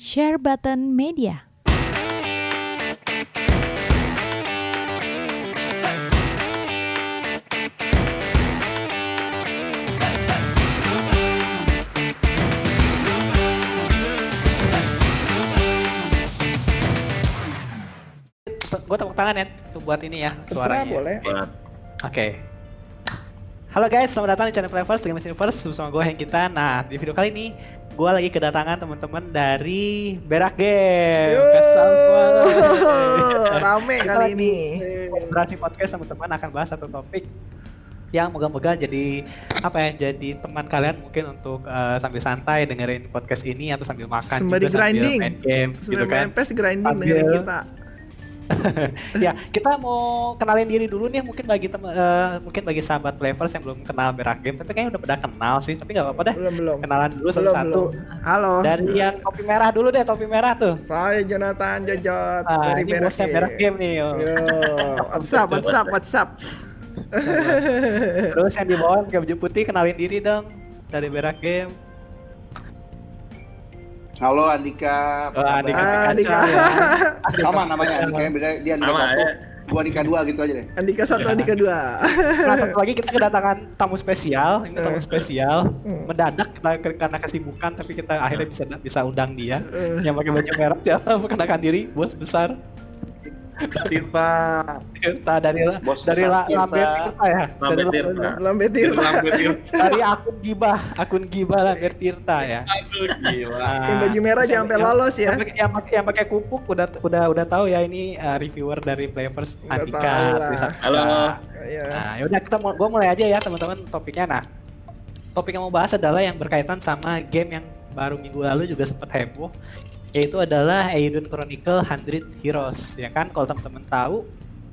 Share Button Media. Gue tepuk tangan ya buat ini ya Terserah suaranya. boleh. Oke. Halo guys, selamat datang di channel Playverse dengan Universe bersama gue Hengkitan. Nah, di video kali ini gue lagi kedatangan teman-teman dari Berak Game. Semua. rame kali ini. Kolaborasi podcast teman-teman akan bahas satu topik yang moga-moga jadi apa ya jadi teman kalian mungkin untuk eh, sambil santai dengerin podcast ini atau sambil makan Sembari juga sambil grinding. main game gitu Sudah kan. PES grinding Sambil- dengerin kita. ya, kita mau kenalin diri dulu nih mungkin bagi tem eh, mungkin bagi sahabat players yang belum kenal Berak Game, tapi kayaknya udah pada kenal sih, tapi nggak apa-apa deh. Belum belum. Kenalan dulu Belum satu-satu. belum. Halo. Dari yang topi merah dulu deh, topi merah tuh. Saya Jonathan Jojot Ah, dari ini Berak bosnya Berak Game nih. yo. Yo, WhatsApp, WhatsApp, WhatsApp. Terus yang di bawah pakai baju putih kenalin diri dong dari Berak Game. Halo Andika. Oh, Andika. Ah, Andika. ya. Sama namanya Andika yang beda dia Andika Sama, satu, ya. gua Andika dua gitu aja deh. Andika satu, Andika dua. Nah, satu lagi kita kedatangan tamu spesial, ini tamu spesial. Hmm. Mendadak kita karena kesibukan tapi kita akhirnya bisa bisa undang dia. Eh, yang pakai baju merah siapa perkenalkan diri bos besar Tirta Tirta dari Bos dari La-. Lambe Tirta ya Lambe Tirta. Lambe Tirta. Lambe Tirta dari akun gibah akun gibah Lambe Tirta ya Aduh gila Yang baju merah jangan sampai lolos ya. yang, pakai- yang pakai yang pakai kupuk udah udah udah tahu ya ini uh, reviewer dari Players Udah Andika. Halo. Ya. Nah, yaudah kita gua mulai aja ya teman-teman topiknya. Nah, topik yang mau bahas adalah yang berkaitan sama game yang baru minggu lalu juga sempat heboh, yaitu adalah Eidon Chronicle 100 Heroes. Ya kan, kalau teman-teman tahu,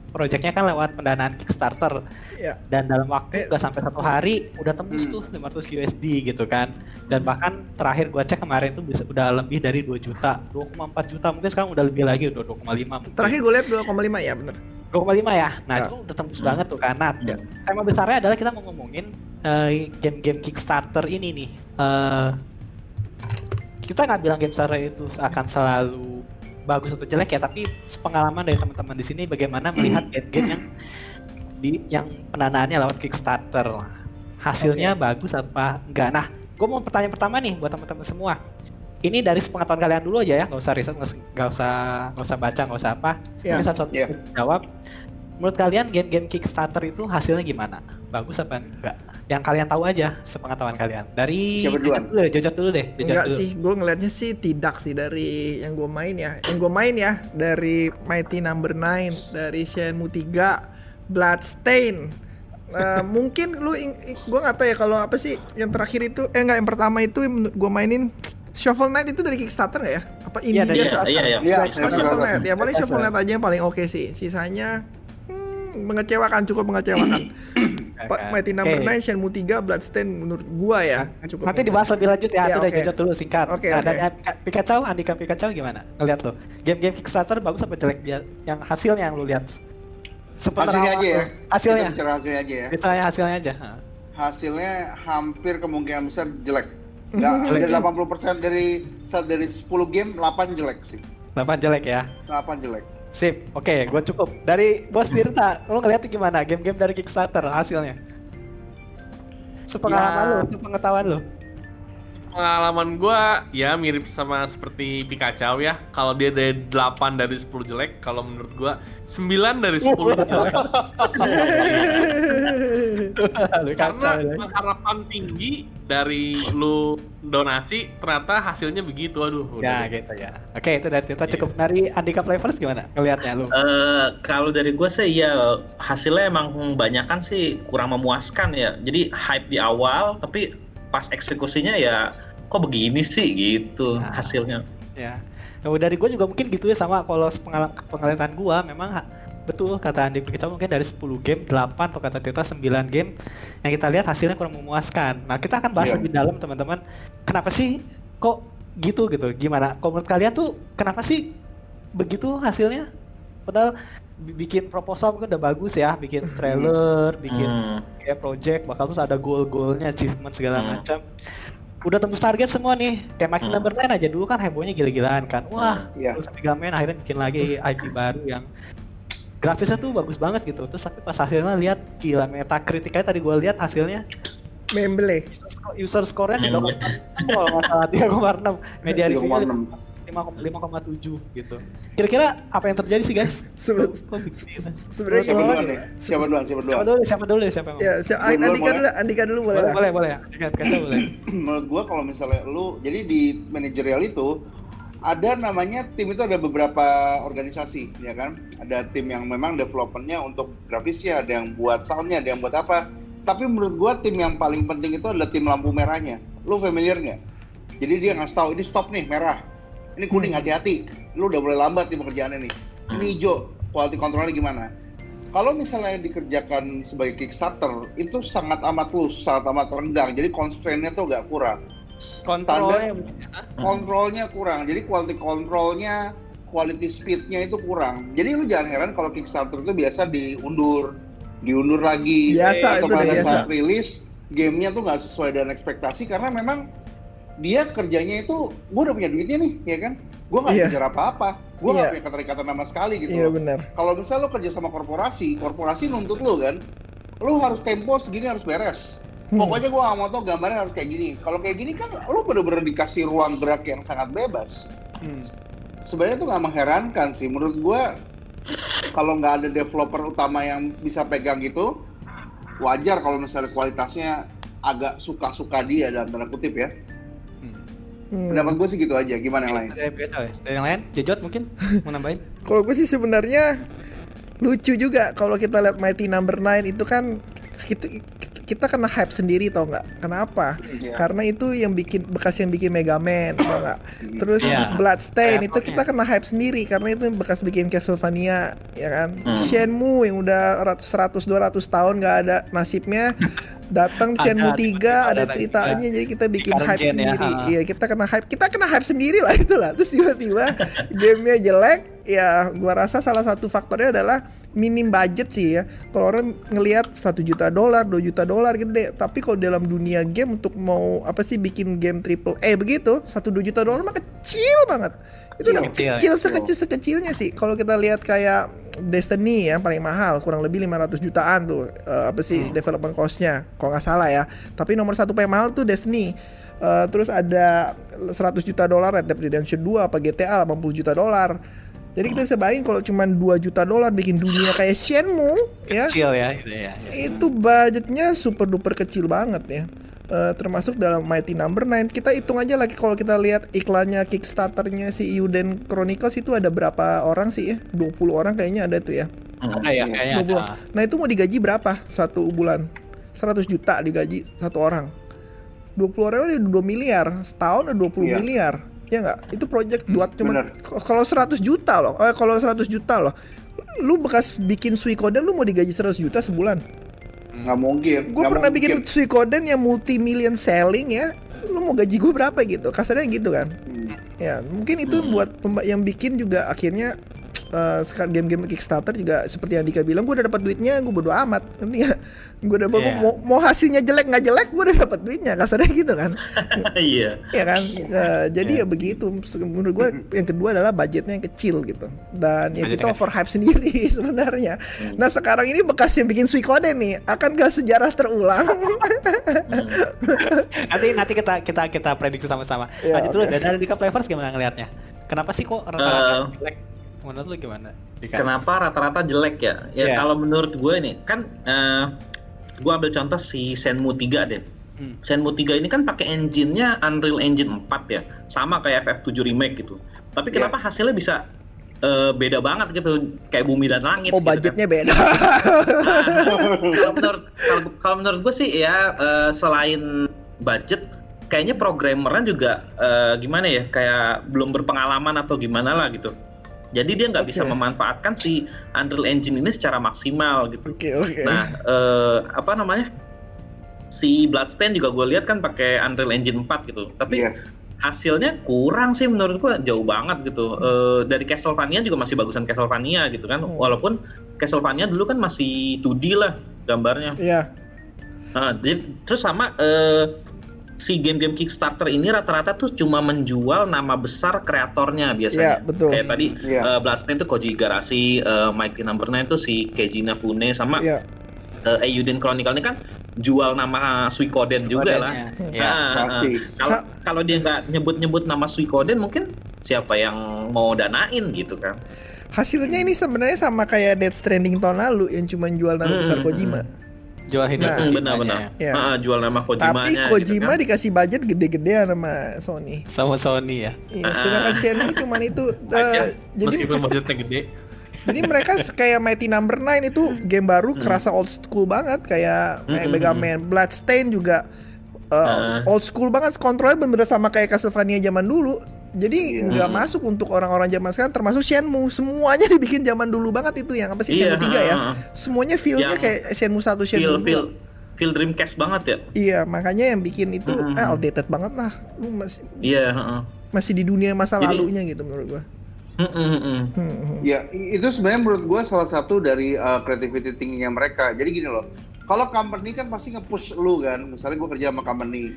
proyeknya kan lewat pendanaan Kickstarter Ya. dan dalam waktu Eh, nggak sampai satu hari udah tembus Hmm. tuh 500 USD gitu kan. Dan bahkan terakhir gua cek kemarin tuh bisa udah lebih dari 2 juta, 2,4 juta mungkin sekarang udah lebih lagi udah 2,5 mungkin. Terakhir gue lihat 2,5 ya, bener. 2,5 ya. Nah, Ya. itu udah tembus Hmm. banget tuh kan. Nah, Ya. tema besarnya adalah kita mau ngomongin eh, game-game Kickstarter ini nih. Eh, kita nggak bilang game Kickstarter itu akan selalu bagus atau jelek ya, tapi pengalaman dari teman-teman di sini bagaimana melihat game-game yang di yang pendanaannya lewat Kickstarter. Hasilnya bagus apa enggak? Nah, gue mau pertanyaan pertama nih buat teman-teman semua. Ini dari sepengetahuan kalian dulu aja ya, nggak usah riset, nggak usah- nggak usah baca, nggak usah apa. Ya. Mungkin satu-satu Ya. jawab. Menurut kalian game-game Kickstarter itu hasilnya gimana? Bagus apa enggak? Yang kalian tahu aja sepengetahuan kalian. Dari Siapa duluan? Dulu deh, Jojot dulu deh. Jojot Enggak dulu. sih, gue ngelihatnya sih tidak sih dari yang gue main ya. Yang gue main ya dari Mighty Number 9, dari Shenmue 3, Bloodstain. Eh, mungkin lu gue nggak tahu ya kalau apa sih yang terakhir itu eh enggak yang pertama itu menurut gue mainin Shovel Knight itu dari Kickstarter nggak ya? Apa Iya, dari biasa? Iya iya Iya, Oh. Shovel Knight. Ya paling. Shovel Knight aja yang paling oke sih. Sisanya mengecewakan, cukup mengecewakan. Pak Mighty Number Oke. 9, Shenmue 3, Bloodstain menurut gua ya. Cukup Nanti dibahas lebih lanjut ya, Ya, itu udah dulu singkat. Oke, Nah, oke. dan yang Pika- Pikachu, Andika Pikachu gimana? Ngeliat lo. Game-game Kickstarter bagus apa jelek dia? Yang hasilnya yang lu lihat. Sepengetahuan Hasilnya aja ya. Hasilnya. Kita bicara hasilnya aja ya. Kita hasilnya aja. Ha. Hasilnya hampir kemungkinan besar jelek. Nggak, Jelek dari ya? 80% dari dari 10 game 8 jelek sih. 8 jelek ya. 8 jelek. Sip, oke, gue cukup. Dari Bos Tirta, lu ngeliatnya gimana game-game dari Kickstarter hasilnya? Sepengalaman Ya. lu, sepengetahuan lu. Pengalaman gua ya mirip sama seperti Pikachu ya Kalau dia dari 8 dari 10 jelek Kalau menurut gua 9 dari 10 jelek Karena ya. harapan tinggi dari lu donasi Ternyata hasilnya begitu Aduh Ya udah. gitu ya. Oke, itu dari Tirta Iya. cukup. Dari Andika Flavors gimana ngelihatnya lu? Eh, kalau dari gue sih ya hasilnya emang kebanyakan sih kurang memuaskan ya. Jadi hype di awal, tapi pas eksekusinya ya kok begini sih gitu Nah. hasilnya. Ya. Nah, dari gue juga mungkin gitu ya sama kalau pengalaman pengalaman gua memang betul kata Andi kita mungkin dari 10 game 8 atau kata kita 9 game yang kita lihat hasilnya kurang memuaskan. Nah, kita akan bahas Iya. lebih dalam teman-teman. Kenapa sih kok gitu gitu? Gimana? Kalau menurut kalian tuh kenapa sih begitu hasilnya? Padahal bi- bikin proposal mungkin udah bagus ya, bikin trailer, bikin Hmm. kayak project bakal terus ada goal-goalnya, achievement segala Hmm. macam. Udah tembus target semua nih. Kayak Mighty Hmm. Number 9 aja dulu kan hebohnya gila-gilaan kan. Wah, Iya. terus Mega Man akhirnya bikin lagi IP baru yang grafisnya tuh bagus banget gitu. Terus tapi pas hasilnya lihat gila Metacritic aja tadi gua lihat hasilnya Memble. user score- user score-nya Memble. 3,6 kalau nggak salah 3,6 media reviewnya 3,6. 5,7 gitu. Kira-kira apa yang terjadi sih guys? Sebenarnya Siapa duluan nih? Siapa duluan? Siapa Siapa duluan? dulu? Siapa dulu? Siapa yang ya, ngomong? si- Gua duluan Andika dulu, Andika dulu boleh boleh, lah. boleh, boleh. Kaca kaca boleh. menurut gua kalau misalnya lu jadi di manajerial itu ada namanya tim itu ada beberapa organisasi ya kan ada tim yang memang developmentnya untuk grafisnya ada yang buat soundnya ada yang buat apa tapi menurut gua tim yang paling penting itu adalah tim lampu merahnya lu familiar nggak jadi dia ngasih tahu ini stop nih merah ini kuning hati-hati. Lu udah mulai lambat nih pekerjaannya nih. Ini hijau quality controlnya gimana? Kalau misalnya dikerjakan sebagai Kickstarter itu sangat amat loose, sangat amat renggang jadi constraint-nya tuh agak kurang. Kontrolnya kontrolnya kurang. Jadi quality controlnya, quality speednya itu kurang. Jadi lu jangan heran kalau Kickstarter itu biasa diundur, diundur lagi. Biasa, atau pada biasa. saat rilis gamenya tuh nggak sesuai dengan ekspektasi karena memang dia kerjanya itu, gue udah punya duitnya nih, ya kan? Gue nggak Iya. kejar apa-apa, gue nggak Iya. punya keterikatan sama sekali gitu. Iya loh. benar. Kalau misalnya lo kerja sama korporasi, korporasi nuntut lo kan, lo harus tempo segini harus beres. Hmm. Pokoknya gua nggak mau tau gambarnya harus kayak gini. Kalau kayak gini kan lo bener-bener dikasih ruang gerak yang sangat bebas. Hmm. Sebenarnya itu nggak mengherankan sih. Menurut gua kalau nggak ada developer utama yang bisa pegang gitu, wajar kalau misalnya kualitasnya agak suka-suka dia dalam tanda kutip ya. Hmm. Pendapat gue sih gitu aja. Gimana yang lain? Dari ya? Dari yang lain? Jejot mungkin mau nambahin? Kalau gue sih sebenarnya lucu juga kalau kita lihat Mighty Number 9 itu kan kita kita kena hype sendiri tau nggak? Kenapa? Iya. Karena itu yang bikin bekas yang bikin Mega Man, tau nggak? Terus Iya. Bloodstain Kayak itu kita kena hype sendiri karena itu bekas bikin Castlevania, ya kan? Hmm. Shenmue yang udah 100 200 tahun nggak ada nasibnya datang Ada, Shenmue 3 ada ada ceritanya jadi kita bikin hype gen ya, sendiri. Iya, kita kena hype. Kita kena hype sendiri lah itulah. Terus tiba-tiba gamenya jelek, ya gua rasa salah satu faktornya adalah minim budget sih ya. Kalau orang ngelihat satu juta dolar, 2 juta dolar gede, tapi kalau dalam dunia game untuk mau apa sih bikin game triple A begitu, satu 2 juta dolar mah kecil banget. Itu udah Kecil, kecil ya. sekecil sekecilnya sih. Kalau kita lihat kayak Destiny ya paling mahal kurang lebih 500 jutaan tuh eh, apa sih development cost-nya kalau nggak salah ya. Tapi nomor satu paling mahal tuh Destiny. Eh, terus ada 100 juta dolar Red Dead Redemption 2 apa GTA 80 juta dolar. Jadi kita bisa bayangin kalau cuma 2 juta dolar bikin dunia kayak Shenmue ya Kecil ya, gitu ya. itu budgetnya super duper kecil banget ya. Eh, termasuk dalam Mighty Number 9 kita hitung aja lagi kalau kita lihat iklannya Kickstarternya si Euden Chronicles itu ada berapa orang sih ya 20 orang kayaknya ada tuh ya Ada ya, kayaknya 20. ada. nah itu mau digaji berapa satu bulan 100 juta digaji satu orang 20 orang udah 2 miliar setahun udah 20 Iya. miliar ya nggak? Itu project buat cuma kalau 100 juta loh. Eh, kalau 100 juta loh. Lu bekas bikin Suikoden lu mau digaji 100 juta sebulan? Nggak mungkin. gue pernah mungkin. bikin Suikoden yang multi million selling ya. Lu mau gaji gue berapa gitu? Kasarnya gitu kan? Hmm. ya mungkin itu buat pemba- yang bikin juga akhirnya eh, sekarang game-game Kickstarter juga seperti yang Dika bilang gue udah dapat duitnya gue bodo amat nanti ya gue udah Iya. mau, mau hasilnya jelek nggak jelek gue udah dapat duitnya kasarnya gitu kan Iya. ya kan Eh, jadi ya begitu menurut gue yang kedua adalah budgetnya yang kecil gitu dan ya kita overhype sendiri sebenarnya nah sekarang ini bekas yang bikin Suikoden nih akankah sejarah terulang Nanti nanti kita kita kita prediksi sama-sama. Ya, Lanjut dulu oke. dari Dika Players gimana ngelihatnya? Kenapa sih kok rata-rata jelek? Menurut lu gimana? Dika? Kenapa rata-rata jelek ya? Ya Iya. kalau menurut gue nih kan eh gue ambil contoh si Shenmue 3 deh. Hmm. Shenmue 3 ini kan pakai engine-nya Unreal Engine 4 ya. Sama kayak FF7 remake gitu. Tapi Iya. kenapa hasilnya bisa eh, beda banget gitu kayak bumi dan langit oh gitu kan. budgetnya beda kalau menurut kalau, kalau menurut gue sih ya eh, selain budget kayaknya programmernya juga eh, gimana ya kayak belum berpengalaman atau gimana lah gitu jadi dia nggak bisa Oke. memanfaatkan si Unreal Engine ini secara maksimal gitu. Oke oke. Nah eh, apa namanya? Si Bloodstain juga gue lihat kan pakai Unreal Engine 4 gitu. Tapi Iya. hasilnya kurang sih menurut gua jauh banget gitu. Eh, dari Castlevania juga masih bagusan Castlevania gitu kan. Hmm. walaupun Castlevania dulu kan masih 2D lah gambarnya. Iya. Nah, jadi- terus sama eh, si game-game Kickstarter ini rata-rata tuh cuma menjual nama besar kreatornya Iya, biasanya. betul. Kayak tadi Iya. eh, Bloodstain tuh Koji Igarashi, eh, Mighty Number 9 tuh si Keiji Inafune sama Iya. eh, Eiyuden Chronicle ini kan jual nama Suikoden juga lah. Ya. Kalau kalau dia nggak nyebut-nyebut nama Suikoden mungkin siapa yang mau danain gitu kan. Hasilnya ini sebenarnya sama kayak Death Stranding tahun lalu yang cuma jual nama Hmm, besar hmm, Kojima. Jual hidup. Nah, benar-benar. ya. Iya. Ah, jual nama Kojimanya Tapi gitu Kojima kan. dikasih budget gede-gedean sama Sony. Sama Sony ya. Iya, Ah. sedangkan Shenmue cuman itu. Aja, jadi meskipun budgetnya gede. jadi mereka kayak Mighty Number 9 itu game baru Hmm. kerasa old school banget kayak kayak Hmm, Mega Man, Bloodstain juga uh, Ah. old school banget kontrolnya bener-bener sama kayak Castlevania zaman dulu. Jadi Iya. nggak Hmm. masuk untuk orang-orang zaman sekarang termasuk Shenmue. Semuanya dibikin zaman dulu banget itu yang apa sih Iya, Shenmue 3 ya. Semuanya feel-nya Yang kayak Shenmue 1 feel Shenmue 2. feel feel Dreamcast banget ya. Iya, makanya yang bikin itu Hmm, ah, hmm. outdated banget lah. Lu masih Iya, heeh. masih di dunia masa Jadi- lalunya gitu menurut gua. Mm, mm, mm, mm. Hmm, hmm. Ya, itu sebenarnya menurut gue salah satu dari uh, creativity thinking-nya mereka. Jadi gini loh, kalau company kan pasti nge-push lu kan. Misalnya gue kerja sama company.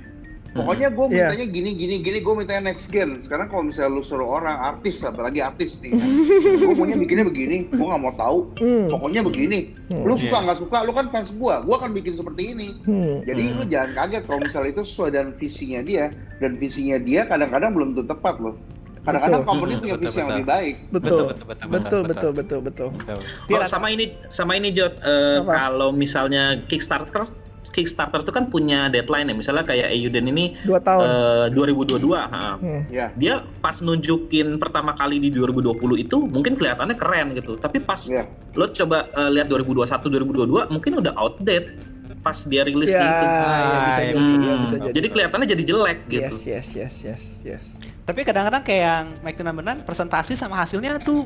Pokoknya gue Iya. mintanya gini, gini, gini, gue mintanya next gen. Sekarang kalau misalnya lu suruh orang artis, apalagi artis nih, gue maunya bikinnya begini, gue nggak mau tahu. Hmm. Pokoknya begini. Hmm. Lu suka Iya. nggak suka, lu kan fans gue, gue akan bikin seperti ini. Hmm. Jadi Hmm. lu jangan kaget kalau misalnya itu sesuai dengan visinya dia, dan visinya dia kadang-kadang belum tentu tepat loh. Kadang-kadang company Hmm, punya visi yang lebih baik. Betul. Betul, Betul, betul, betul, betul, betul, betul, betul. Betul. Oh, sama ini sama ini Jot Eh, Apa? kalau misalnya Kickstarter Kickstarter itu kan punya deadline ya. Misalnya kayak Eiyuden ini Dua tahun. eh, 2022, ha. Hmm. Ya, dia pas nunjukin pertama kali di 2020 itu mungkin kelihatannya keren gitu. Tapi pas ya. lo coba eh, lihat 2021 2022 mungkin udah outdated pas dia rilis Ya, gitu. ya, bisa Ah, jadi, Hmm, ya, bisa jadi. jadi kelihatannya jadi jelek gitu. Yes, yes, yes, yes, yes. Tapi kadang-kadang kayak yang Mike 9 presentasi sama hasilnya tuh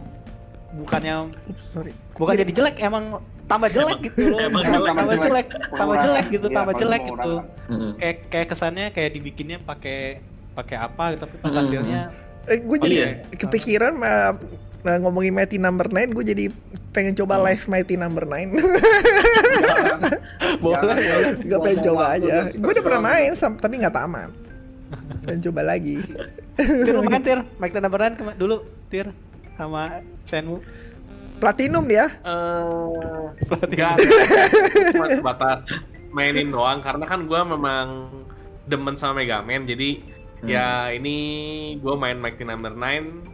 bukannya Oops, sorry. bukan jadi jelek emang tambah jelek gitu loh. emang tambah, jelek. tambah jelek, tambah jelek gitu, Iya, tambah jelek gitu. Mm-mm. Kayak kayak kesannya kayak dibikinnya pakai pakai apa gitu tapi pas Hmm. hasilnya Eh, gue jadi iya. kepikiran uh, ngomongin Mighty Number 9, gue jadi pengen coba Hmm. live Mighty Number 9. boleh gue pengen coba aja. Gue udah pernah main, tapi nggak tamat. Pengen coba lagi. Tir lumayan Tir, Mike Number 9 kema- dulu Tir sama Senmu. Platinum dia. Eh, Berarti enggak cuma sebatas mainin doang karena kan gua memang demen sama Mega Man jadi Hmm. ya ini gua main Mighty Number 9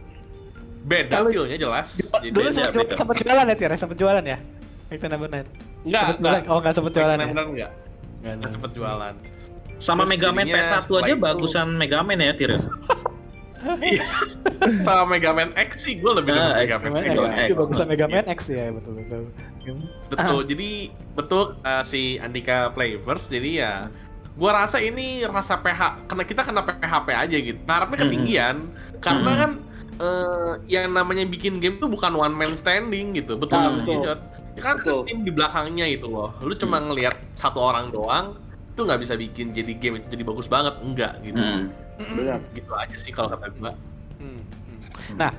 beda Kalau- feel-nya jelas. Jadi dulu sempat, ju- beda. sempat jualan ya Tir, ya? sempat jualan ya? Mike Number 9. enggak, enggak. jualan? Oh, enggak sempet jualan Mighty ya? Number 9 enggak. Enggak, Enggak sempet jualan. Sama Terus Mega Man jadinya PS1 aja itu- bagusan Mega Man ya, Tir. Iya. sama Mega Man X sih gua lebih Ah, demen Mega Man Mega X. Man X. X. Itu bagusan Mega Man X ya, betul betul. Betul. Jadi betul uh, si Andika Playverse jadi ya gua rasa ini rasa PH kena kita kena PHP aja gitu. Ngarepnya Mhm. ketinggian karena Mhm. kan eh, yang namanya bikin game tuh bukan one man standing gitu. Betul Nah, kan, betul. Jot? Ya kan Betul. tim di belakangnya itu loh. Lu cuma ngelihat satu orang doang itu nggak bisa bikin jadi game itu jadi bagus banget enggak gitu. Hmm. Benar. Gitu aja sih kalau kata gua. Hmm, hmm. Nah,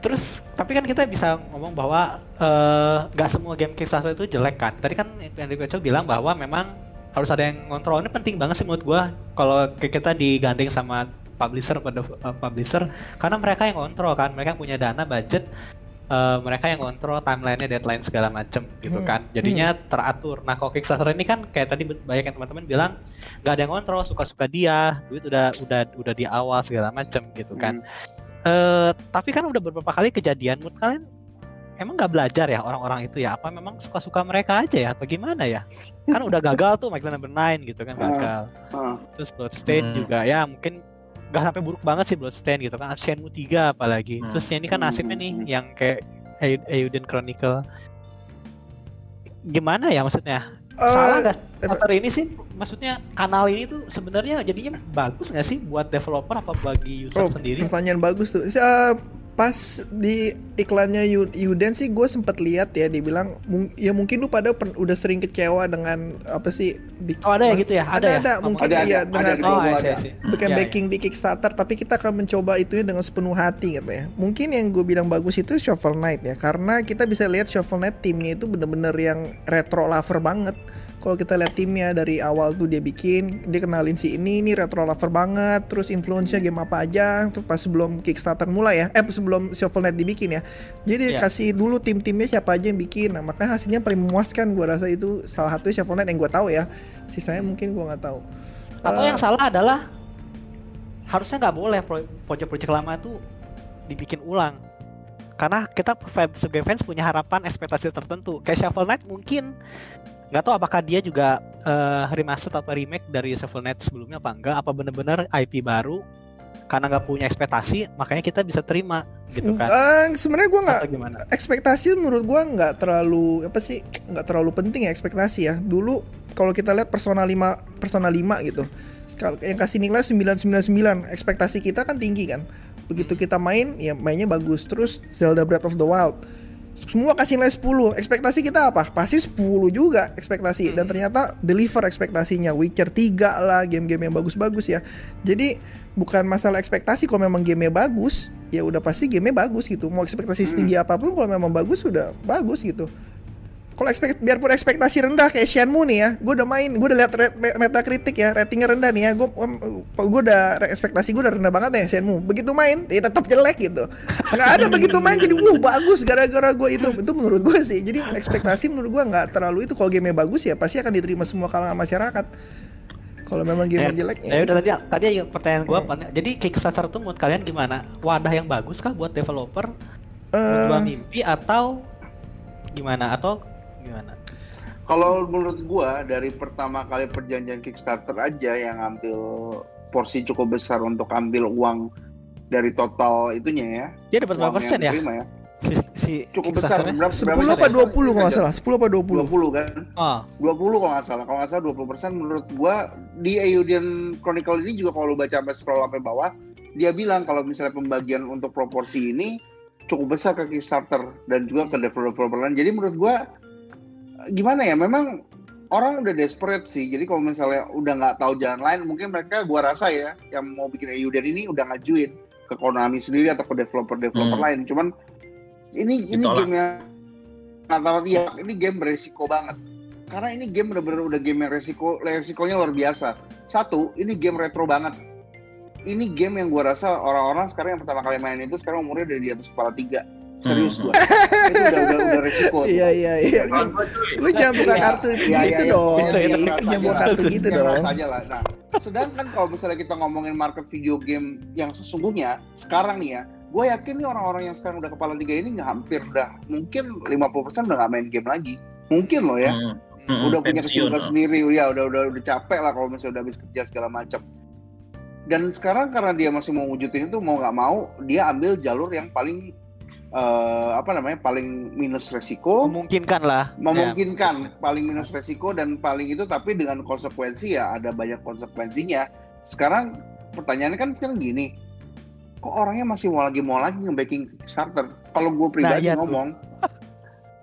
terus tapi kan kita bisa ngomong bahwa eh, nggak semua game Kickstarter itu jelek kan. Tadi kan Andy Pecel bilang bahwa memang harus ada yang ngontrol. Ini penting banget sih menurut gua kalau kita digandeng sama publisher pada uh, publisher karena mereka yang kontrol kan, mereka yang punya dana, budget, eh, mereka yang kontrol timelinenya, deadline segala macem gitu Hmm, kan. Jadinya teratur. Nah, kalau Kickstarter ini kan kayak tadi banyak yang teman-teman bilang nggak ada yang kontrol, suka-suka dia, duit udah udah udah di awal segala macem gitu kan. Eh, tapi kan udah beberapa kali kejadian menurut kalian emang nggak belajar ya orang-orang itu ya apa memang suka-suka mereka aja ya atau gimana ya kan udah gagal tuh Michael Number 9 gitu kan Ah. gagal Ah. terus Bloodstain Hmm. juga ya mungkin nggak sampai buruk banget sih Bloodstain gitu kan. Shenmue 3 apalagi. Hmm. terus ini kan nasibnya nih yang kayak Eiyuden Chronicle. Gimana ya maksudnya? Eh, salah nggak Kickstarter ini sih? Maksudnya kanal ini tuh sebenarnya jadinya bagus nggak sih buat developer apa bagi user Oh, sendiri? pertanyaan bagus tuh. Eh, pas di iklannya Yu- Yuden sih gue sempet lihat ya dibilang mung- ya mungkin lu pada pen- udah sering kecewa dengan apa sih di, Oh ada ya gitu ya? ada ya? ada Ngomong- mungkin Ada, iya ada, dengan ada Oh, Google I see, ada. I see. bukan Ya, ya. backing di Kickstarter tapi kita akan mencoba itu dengan sepenuh hati katanya. Mungkin yang gue bilang bagus itu Shovel Knight ya karena kita bisa lihat Shovel Knight timnya itu bener-bener yang retro lover banget. Kalau kita lihat timnya dari awal tuh dia bikin, dia kenalin si ini, ini retro lover banget, terus influence-nya game apa aja, terus pas sebelum Kickstarter mulai ya, eh sebelum Shovel Knight dibikin ya. Jadi Iya. kasih dulu tim-timnya siapa aja yang bikin. Nah, makanya hasilnya paling memuaskan gua rasa itu salah satu Shovel Knight yang gua tahu ya. Sisanya mungkin gua nggak tahu. Atau Eh, yang salah adalah harusnya nggak boleh pro- project-project lama tuh dibikin ulang. Karena kita sebagai fans punya harapan ekspektasi tertentu. Kayak Shovel Knight mungkin nggak tahu apakah dia juga eh, remaster atau remake dari Knight sebelumnya apa enggak? Apa bener-bener IP baru? Karena nggak punya ekspektasi, makanya kita bisa terima gitu kan? eh, sebenarnya gua nggak ekspektasi menurut gua nggak terlalu apa sih nggak terlalu penting ya ekspektasi ya dulu kalau kita lihat persona 5 persona 5 gitu yang kasih nilai 999 ekspektasi kita kan tinggi kan begitu kita main ya mainnya bagus terus Zelda Breath of the Wild semua kasih nilai 10 ekspektasi kita apa? Pasti 10 juga ekspektasi. Dan ternyata deliver ekspektasinya. Witcher 3 lah game-game yang bagus-bagus ya. Jadi bukan masalah ekspektasi kalau memang gamenya bagus ya udah pasti gamenya bagus gitu. Mau ekspektasi setinggi apa pun kalau memang bagus udah bagus gitu kalau ekspekt biarpun ekspektasi rendah kayak Shenmue nih ya gue udah main gue udah lihat re- me- metakritik ya ratingnya rendah nih ya gue gue udah ekspektasi gue udah rendah banget ya Shenmue. Begitu main ya tetap jelek gitu. Nggak ada begitu main jadi wuh bagus gara-gara gue itu. Itu menurut gue sih. Jadi ekspektasi menurut gue nggak terlalu itu. Kalau gamenya bagus ya pasti akan diterima semua kalangan masyarakat. Kalau memang game Ya, jelek ya udah tadi tadi pertanyaan gua apa jadi Kickstarter tuh menurut kalian gimana? Wadah yang bagus kah buat developer? Eh, menjual mimpi atau gimana? Atau gimana? Kalau menurut gua dari pertama kali perjanjian Kickstarter aja yang ngambil porsi cukup besar untuk ambil uang dari total itunya ya. Dia dapat berapa persen yang ya? diterima ya. Si, si Cukup besar. Berapa, 10 berapa apa persen? 20 kalau nggak salah 10 apa 20 20 kan? Oh, 20 kalau nggak salah. Kalau nggak salah 20 persen menurut gua di Ayudian Chronicle ini juga kalau lu baca sampai scroll sampai bawah, dia bilang kalau misalnya pembagian untuk proporsi ini cukup besar ke Kickstarter dan juga ke developer lain. Jadi menurut gua gimana ya? Memang orang udah desperate sih. Jadi kalau misalnya udah nggak tahu jalan lain, mungkin mereka gua rasa ya yang mau bikin Ayudian ini udah ngajuin ke Konami sendiri atau ke developer-developer Hmm. lain. Cuman ini ini game yang tahu iya ini game beresiko banget karena ini game bener-bener udah game yang resiko resikonya luar biasa satu ini game retro banget ini game yang gua rasa orang-orang sekarang yang pertama kali main itu sekarang umurnya udah di atas kepala tiga serius Hmm. gua itu udah udah, udah resiko iya iya iya gua, cuy. lu jangan buka Iya, kartu iya, gitu iya, dong iya, iya, lu iya, jangan buka iya, kartu gitu dong aja lah. Nah, sedangkan kalau misalnya kita ngomongin market video game yang sesungguhnya sekarang nih ya, gue yakin nih orang-orang yang sekarang udah kepala tiga ini nggak hampir udah mungkin 50% udah nggak main game lagi. Mungkin loh ya. Hmm. Hmm, udah punya kesibukan sendiri ya udah udah udah capek lah kalau misalnya udah habis kerja segala macam dan sekarang karena dia masih mau wujudin itu mau nggak mau dia ambil jalur yang paling eh, apa namanya paling minus resiko. Memungkinkan lah. Memungkinkan paling minus resiko dan paling itu tapi dengan konsekuensi ya ada banyak konsekuensinya. Sekarang pertanyaannya kan sekarang gini kok orangnya masih mau lagi mau lagi nge-backing Kickstarter? Kalau gue pribadi iya tuh. ngomong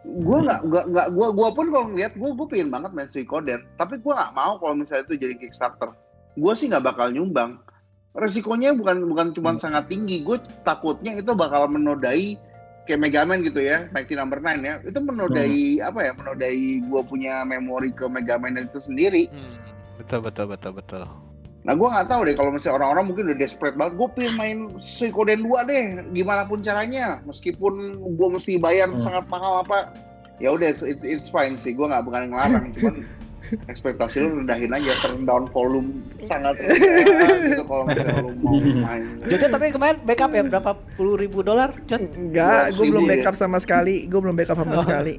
gue nggak nggak nggak gue gue pun kalau ngeliat gue gue pengen banget main Suikoden. Tapi gue nggak mau kalau misalnya itu jadi Kickstarter. Gue sih nggak bakal nyumbang. Resikonya bukan bukan cuma Hmm. sangat tinggi. Gue takutnya itu bakal menodai kayak Megaman gitu ya Mighty Number 9 ya. Itu menodai apa ya menodai gue punya memori ke Megaman itu sendiri. Hmm, betul betul betul betul. nah gue nggak tahu deh kalau misalnya orang-orang mungkin udah desperate banget gue pengen main Suikoden 2 deh gimana pun caranya. Meskipun gue mesti bayar Hmm. sangat mahal apa ya udah it's, it's- it's fine sih gue nggak bukan ngelarang cuman ekspektasi lu rendahin aja turn down volume sangat rendah gitu kalau misalnya lu mau main Jadi tapi kemarin backup ya berapa puluh ribu dolar? Jod? Enggak, gue belum ya? backup sama sekali. Gue belum backup sama Oh. sekali.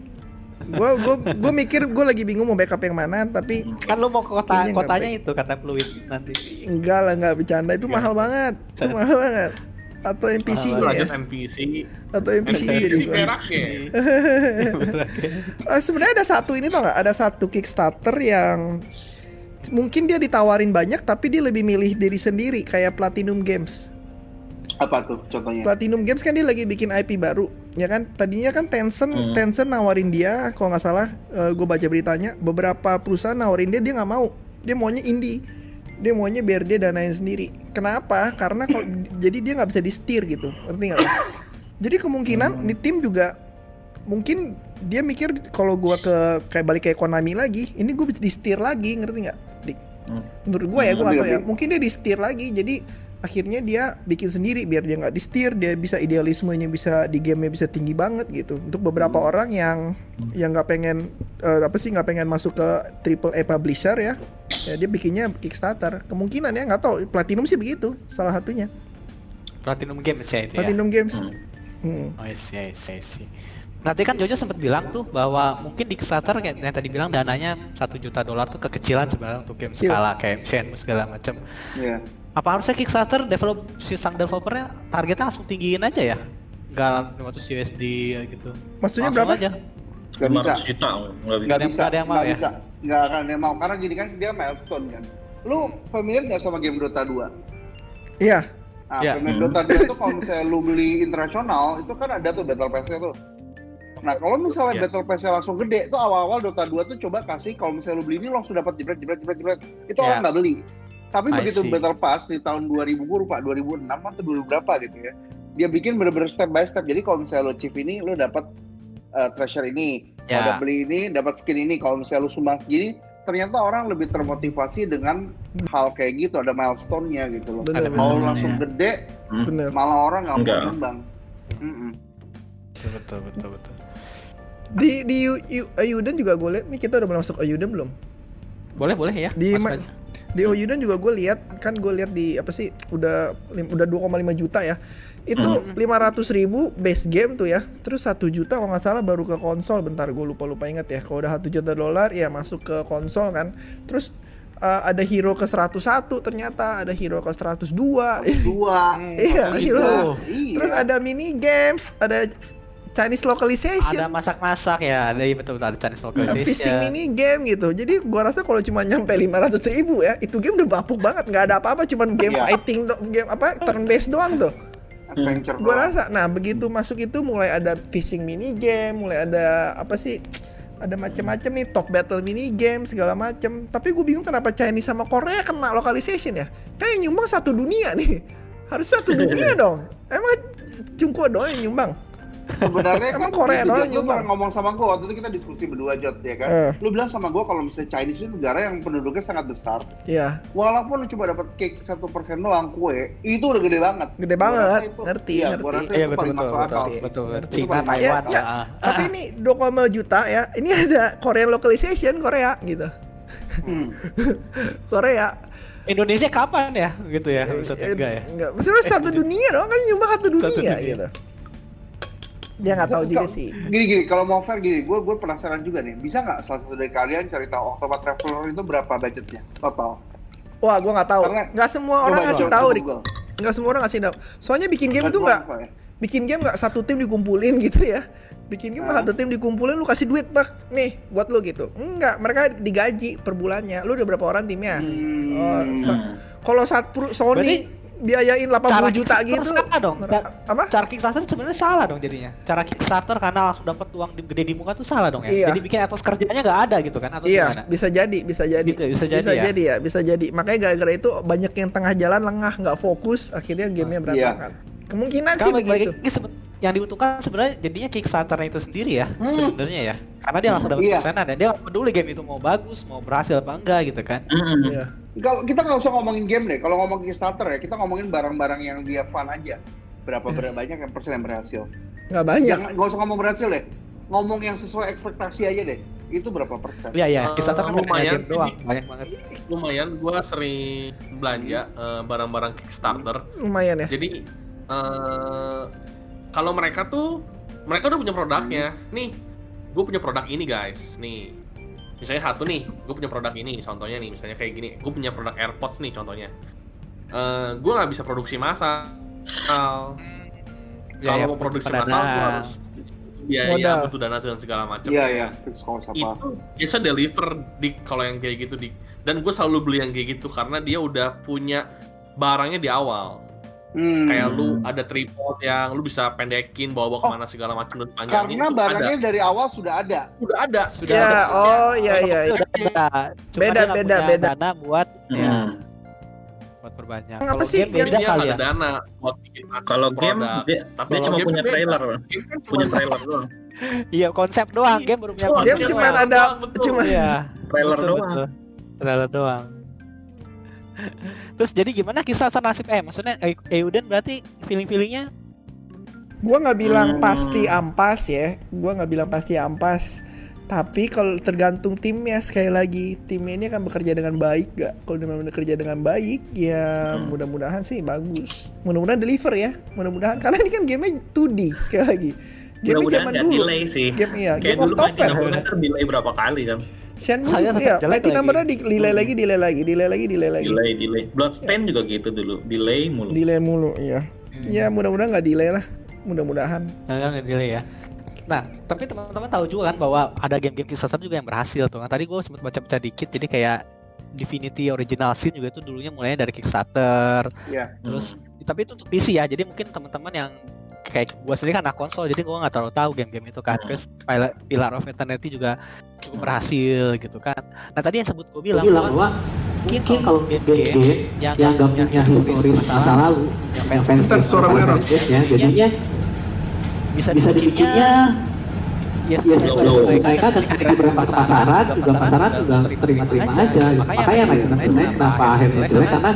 Gue gue gue mikir gue lagi bingung mau backup yang mana, tapi Kan lu mau ke kota kotanya itu kata Fluid nanti. enggak lah enggak bercanda itu Enggak. mahal banget, itu mahal banget. Atau NPC-nya ya, lanjut NPC atau NPC jadi NPC gua. perak ya Eh, Sebenarnya ada satu ini tau nggak? Ada satu Kickstarter yang mungkin dia ditawarin banyak, tapi dia lebih milih diri sendiri kayak Platinum Games. apa tuh contohnya Platinum Games kan dia lagi bikin IP baru, ya kan? Tadinya kan Tencent, Hmm. Tencent nawarin dia, kalau nggak salah, gue baca beritanya, beberapa perusahaan nawarin dia, dia nggak mau, dia maunya indie, dia maunya biar dia danain sendiri. Kenapa? Karena kalau jadi dia nggak bisa di setir gitu, ngerti nggak? Jadi kemungkinan Hmm. di tim juga mungkin dia mikir kalau gua ke kayak balik kayak Konami lagi, ini gue bisa di setir lagi, ngerti nggak? Dik? Hmm. Menurut gua ya, tahu ngerti, ya. Mungkin dia di setir lagi, jadi akhirnya dia bikin sendiri biar dia nggak di setir, dia bisa idealismenya bisa di gamenya bisa tinggi banget gitu. Untuk beberapa Hmm. orang yang yang nggak pengen eh, apa sih nggak pengen masuk ke triple A publisher ya, ya dia bikinnya Kickstarter. Kemungkinan ya nggak tahu. Platinum sih begitu, salah satunya. Platinum Games ya itu ya. Platinum Games. Hmm. Hmm. Oh, I see, I see, I see. Nanti kan Jojo sempat bilang tuh bahwa mungkin di Kickstarter kayak yang tadi bilang dananya satu juta dolar tuh kekecilan sebenarnya untuk game Iya. skala kayak Shenmue segala macam. Iya. Apa harusnya Kickstarter develop si sang developernya targetnya langsung tinggiin aja ya? Enggak 500 USD gitu. Maksudnya Langsung berapa? aja. Gak bisa. 500 juta nggak bisa. Nggak Nggak ada- bisa. nggak ada yang mau nggak ya? bisa. Nggak akan ada yang mau. Karena gini kan dia milestone kan. Lu familiar nggak sama game Dota 2? Iya. Nah, Iya. pemain Hmm. Dota 2 itu kalau misalnya lu beli internasional, itu kan ada tuh Battle Pass-nya tuh. Nah, kalau misalnya Iya. Battle Pass-nya langsung gede, itu awal-awal Dota 2 tuh coba kasih kalau misalnya lu beli ini langsung dapat jebret jebret jebret jebret. Itu Iya. orang nggak beli. Tapi I begitu see. Battle Pass di tahun 2000 gue lupa 2006 atau 2000 berapa gitu ya. Dia bikin bener-bener step by step. Jadi kalau misalnya lu chip ini lu dapat uh, treasure ini, Ya. kalau beli ini dapat skin ini, kalau misalnya lu sumbang jadi ternyata orang lebih termotivasi dengan hal kayak gitu ada milestone-nya gitu loh. Bener, Kalau bener, langsung ya. gede Hmm. Bener. malah orang nggak mau. Mm-mm. Betul betul betul betul. Di di Yu- Yu- Ayuden juga gue lihat nih kita udah mulai masuk Ayuden belum? Boleh boleh ya. Di masuk ma- aja. Di Oyuden juga gue lihat kan gue lihat di apa sih udah lim- udah 2,5 juta ya. Itu Hmm. 500 ribu base game tuh ya. Terus 1 juta kalau nggak salah baru ke konsol. Bentar gue lupa lupa inget ya. Kalau udah 1 juta dolar ya masuk ke konsol kan. Terus uh, ada hero ke 101 ternyata ada hero ke 102. Dua. Iya, Oh, hero. Iya. Terus ada mini games, ada Chinese localization. Ada masak-masak ya, ada iya betul betul ada Chinese localization. fishing mini game gitu. Jadi gua rasa kalau cuma nyampe 500 ribu ya, itu game udah bapuk banget. nggak ada apa-apa, cuman game Iya. fighting, do- game apa turn based doang tuh. Adventure Gua doang. rasa, nah begitu masuk itu mulai ada fishing mini game, mulai ada apa sih? Ada macem-macem nih top battle mini game segala macem. Tapi gue bingung kenapa Chinese sama Korea kena localization ya? Kayak nyumbang satu dunia nih. Harus satu dunia dong. Emang Cungko doang yang nyumbang. Sebenarnya Emang kan Korea doang. Lu pernah ngomong sama gue waktu itu kita diskusi berdua Jod ya kan. Eh. Lu bilang sama gue kalau misalnya Chinese itu negara yang penduduknya sangat besar, Iya, walaupun lu cuma dapat cake satu persen doang kue, itu udah gede banget. Gede Gua banget, itu- ngerti, Iya, ngerti. rasa Iya itu betul paling betul masuk betul akal. betul. Itu Cina, paling masuk Ya, Taiwan. ya, ah. tapi ini 2,5 juta ya. Ini ada Korean localization Korea gitu. Hmm. Korea. Indonesia kapan ya gitu ya? Maksudnya Eh, enggak ya? Enggak. Maksudnya satu dunia dong kan nyumbang satu dunia, dunia. gitu. Ya nggak tahu juga sih. Gini gini, kalau mau fair gini, gue gue penasaran juga nih, bisa nggak salah satu dari kalian cari tahu Octopath Traveler itu berapa budgetnya total? Wah, gua nggak tahu. Karena- Nggak semua orang coba ngasih coba tahu. Nggak semua orang ngasih tahu. Soalnya bikin game Nggak tuh semua nggak soalnya. bikin game nggak satu tim dikumpulin gitu ya. Bikin game Hah? satu tim dikumpulin lu kasih duit bak nih buat lu gitu. Enggak, mereka digaji per bulannya. Lu udah berapa orang timnya? Hmm. Oh. Kalau saat Sony biayain 80 juta Kickstarter gitu. salah dong. apa? Cara Kickstarter sebenarnya salah dong jadinya. Cara Kickstarter karena langsung dapat uang di- gede di muka tuh salah dong ya. Iya. Jadi bikin atas kerjanya nggak ada gitu kan atau Iya, gimana? bisa jadi, bisa jadi. Gitu ya, bisa jadi ya? ya, bisa jadi. Makanya gara-gara itu banyak yang tengah jalan lengah, nggak fokus, akhirnya gamenya Iya. berantakan. Kemungkinan sih Kalau balik begitu. yang diuntungkan sebenarnya jadinya Kickstarternya itu sendiri ya Hmm. sebenarnya ya. Karena dia langsung dapat Iya. persenan dan dia nggak peduli game itu mau bagus, mau berhasil apa enggak gitu kan. Hmm. Iya. Kalau kita nggak usah ngomongin game deh, kalau ngomong Kickstarter ya, kita ngomongin barang-barang yang dia fun aja. Berapa berapa banyak yang persen yang berhasil? Nggak banyak. Nggak usah ngomong berhasil deh, ngomong yang sesuai ekspektasi aja deh. Itu berapa persen? Iya iya, Eh, Kickstarter kan bukan lumayan, game doang, banyak banget. lumayan gue sering belanja eh, barang-barang Kickstarter Lumayan ya. jadi eh kalau mereka tuh mereka udah punya produknya nih gue punya produk ini guys nih misalnya satu nih gue punya produk ini contohnya nih misalnya kayak gini gue punya produk AirPods nih contohnya. Eh gue nggak bisa produksi massal. Ya, kalau ya, mau produksi massal gue harus biaya Modal. butuh dana dan segala macam Iya iya, itu biasa deliver di kalau yang kayak gitu di dan gue selalu beli yang kayak gitu karena dia udah punya barangnya di awal Hmm. kayak lu ada tripod yang lu bisa pendekin bawa bawa Oh. ke mana segala macam dan panjangnya Karena barangnya ada. dari awal sudah ada. udah ada Sudah Ya, ada. oh iya iya. iya. Ada. Cuma Beda, dia nggak beda, punya beda. Dana buat ya, Hmm. buat perbanyak. Apa Kalau sih game yang- beda dia kali ya. ada dana buat bikin Kalau game dia, Tapi dia cuma game punya beda. trailer, Game kan punya trailer doang. Iya konsep doang, game baru punya Cuma Game konsep cuma doang. ada betul. cuma Iya. Trailer betul, doang. betul. Trailer doang. Terus jadi gimana kisah nasib eh maksudnya E- Euden berarti feeling-feelingnya Gua nggak bilang Hmm. pasti ampas ya. Gua nggak bilang pasti ampas. Tapi kalau tergantung timnya sekali lagi timnya ini akan bekerja dengan baik gak? Kalau memang bekerja dengan baik ya Hmm. mudah-mudahan sih bagus. Mudah-mudahan deliver ya. Mudah-mudahan karena ini kan gamenya 2D sekali lagi. Game zaman dulu. delay sih. Game iya, Kayak game dulu di Naruto delay berapa kali kan? Shenmue Saya iya, jelek Mighty lagi. Number di delay lagi, delay lagi, delay lagi, delay lagi, delay lagi. Delay, delay. Bloodstain juga gitu dulu, delay mulu. Delay mulu, iya. Ya mudah-mudahan nggak delay lah. Mudah-mudahan. Nah, nggak delay ya. Nah, tapi teman-teman tahu juga kan bahwa ada game-game Kickstarter juga yang berhasil tuh. Nah, tadi gue sempat baca-baca dikit, jadi kayak Divinity Original Sin juga itu dulunya mulainya dari Kickstarter. Iya. Terus, tapi itu untuk PC ya. Jadi mungkin teman-teman yang kayak gue sendiri kan anak konsol, jadi gue nggak terlalu tahu game-game itu kan. Hmm. Terus Pillar of Eternity juga cukup berhasil gitu kan. Nah, tadi yang sebut gue bilang, bilang bahwa mungkin kalau game-game yang yang gak punya histori masa lalu yang fans suara ya jadinya bisa bisa dibikinnya ya ya slow. sesuai mereka dan ketika berapa pasaran juga pasaran juga terima-terima aja makanya naik naik kenapa akhirnya jelek karena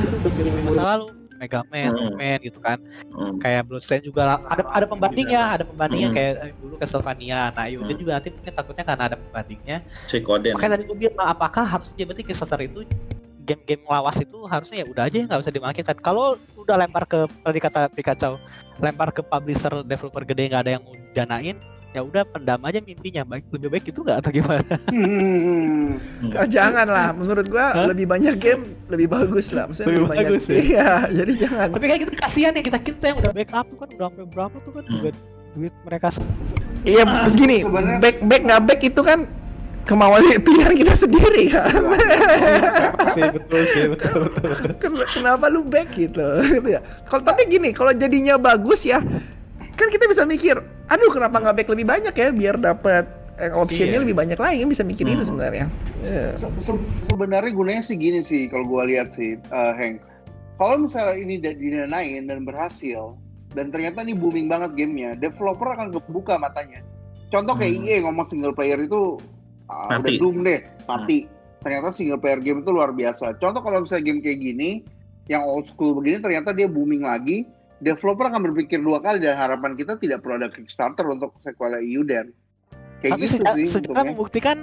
masa lalu Mega Man, Hmm. Rockman gitu kan Hmm. kayak Bloodstain juga ada ada pembandingnya ada pembandingnya Hmm. kayak dulu Castlevania nah Yuden Hmm. juga nanti mungkin takutnya karena ada pembandingnya Suikoden. makanya tadi gue bilang apakah harusnya berarti Kickstarter itu game-game lawas itu harusnya ya udah aja nggak usah dimainkan kalau udah lempar ke tadi kata Pikachu lempar ke publisher developer gede nggak ada yang mau danain ya udah pendam aja mimpinya baik lebih baik itu nggak atau gimana Hmm. Ah, jangan lah, menurut gua Hah? lebih banyak game lebih bagus lah. Maksudnya lebih, Lebih banyak. bagus ya? Iya, jadi jangan. tapi kayak gitu kasihan ya kita kita yang udah backup tuh kan udah sampai berapa tuh kan Hmm. duit duit mereka Iya, begini, back back nggak back itu kan kemauan pilihan kita sendiri kan. sih betul sih betul betul, betul. Ken- Kenapa lu back gitu? gitu ya. Kalau tapi gini, kalau jadinya bagus ya, kan kita bisa mikir, aduh kenapa nggak back lebih banyak ya biar dapat eh, optionnya Iya. lebih banyak lagi kan bisa mikir itu Hmm. sebenarnya. Iya. Se- se- sebenarnya gunanya sih gini sih kalau gua lihat sih eh, Hank kalau misalnya ini dinanain dan berhasil dan ternyata ini booming banget gamenya developer akan kebuka matanya contoh kayak Hmm. EA ngomong single player itu ah, udah doom deh mati ternyata single player game itu luar biasa contoh kalau misalnya game kayak gini yang old school begini ternyata dia booming lagi developer akan berpikir dua kali dan harapan kita tidak perlu ada Kickstarter untuk sequel Euden kayak tapi gitu sih sejarah membuktikan